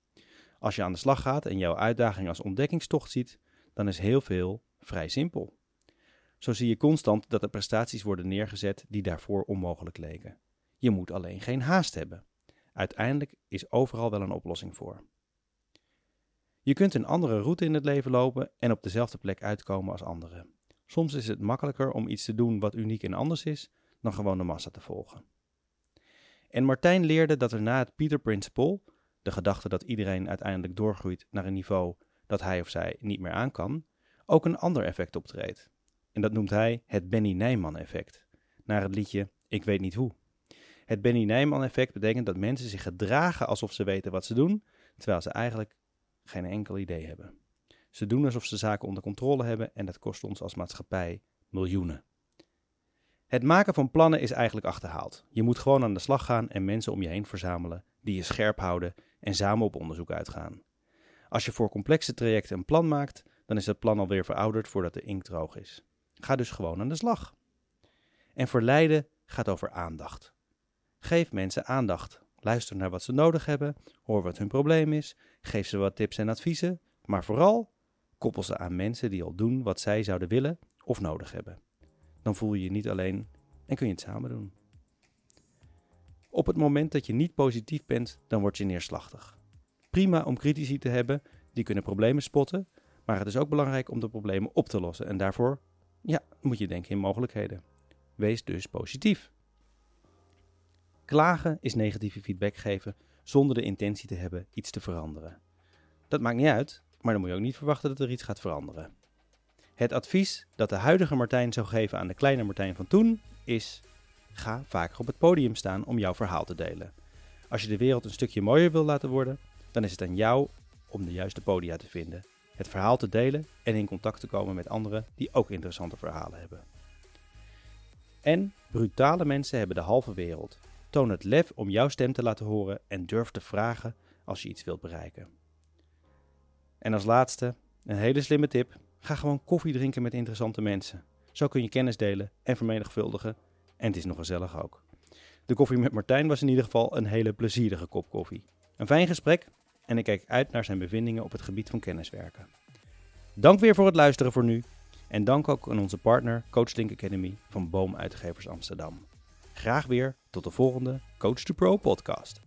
Als je aan de slag gaat en jouw uitdaging als ontdekkingstocht ziet, dan is heel veel vrij simpel. Zo zie je constant dat er prestaties worden neergezet die daarvoor onmogelijk leken. Je moet alleen geen haast hebben. Uiteindelijk is overal wel een oplossing voor. Je kunt een andere route in het leven lopen en op dezelfde plek uitkomen als anderen. Soms is het makkelijker om iets te doen wat uniek en anders is, dan gewoon de massa te volgen. En Martijn leerde dat er na het Peter Principle, de gedachte dat iedereen uiteindelijk doorgroeit naar een niveau dat hij of zij niet meer aan kan, ook een ander effect optreedt. En dat noemt hij het Benny Nijman effect, naar het liedje Ik weet niet hoe. Het Benny Nijman effect betekent dat mensen zich gedragen alsof ze weten wat ze doen, terwijl ze eigenlijk geen enkel idee hebben. Ze doen alsof ze zaken onder controle hebben en dat kost ons als maatschappij miljoenen. Het maken van plannen is eigenlijk achterhaald. Je moet gewoon aan de slag gaan en mensen om je heen verzamelen die je scherp houden en samen op onderzoek uitgaan. Als je voor complexe trajecten een plan maakt, dan is het plan alweer verouderd voordat de inkt droog is. Ga dus gewoon aan de slag. En verleiden gaat over aandacht. Geef mensen aandacht. Luister naar wat ze nodig hebben, hoor wat hun probleem is, geef ze wat tips en adviezen, maar vooral koppel ze aan mensen die al doen wat zij zouden willen of nodig hebben. Dan voel je je niet alleen en kun je het samen doen. Op het moment dat je niet positief bent, dan word je neerslachtig. Prima om critici te hebben, die kunnen problemen spotten, maar het is ook belangrijk om de problemen op te lossen en daarvoor ja, moet je denken in mogelijkheden. Wees dus positief. Klagen is negatieve feedback geven zonder de intentie te hebben iets te veranderen. Dat maakt niet uit, maar dan moet je ook niet verwachten dat er iets gaat veranderen. Het advies dat de huidige Martijn zou geven aan de kleine Martijn van toen is: ga vaker op het podium staan om jouw verhaal te delen. Als je de wereld een stukje mooier wil laten worden, dan is het aan jou om de juiste podia te vinden, het verhaal te delen en in contact te komen met anderen die ook interessante verhalen hebben. En brutale mensen hebben de halve wereld. Toon het lef om jouw stem te laten horen en durf te vragen als je iets wilt bereiken. En als laatste, een hele slimme tip: ga gewoon koffie drinken met interessante mensen. Zo kun je kennis delen en vermenigvuldigen. En het is nog gezellig ook. De koffie met Martijn was in ieder geval een hele plezierige kop koffie. Een fijn gesprek en ik kijk uit naar zijn bevindingen op het gebied van kenniswerken. Dank weer voor het luisteren voor nu. En dank ook aan onze partner Coach Link Academy van Boom Uitgevers Amsterdam. Graag weer tot de volgende Coach to Pro podcast.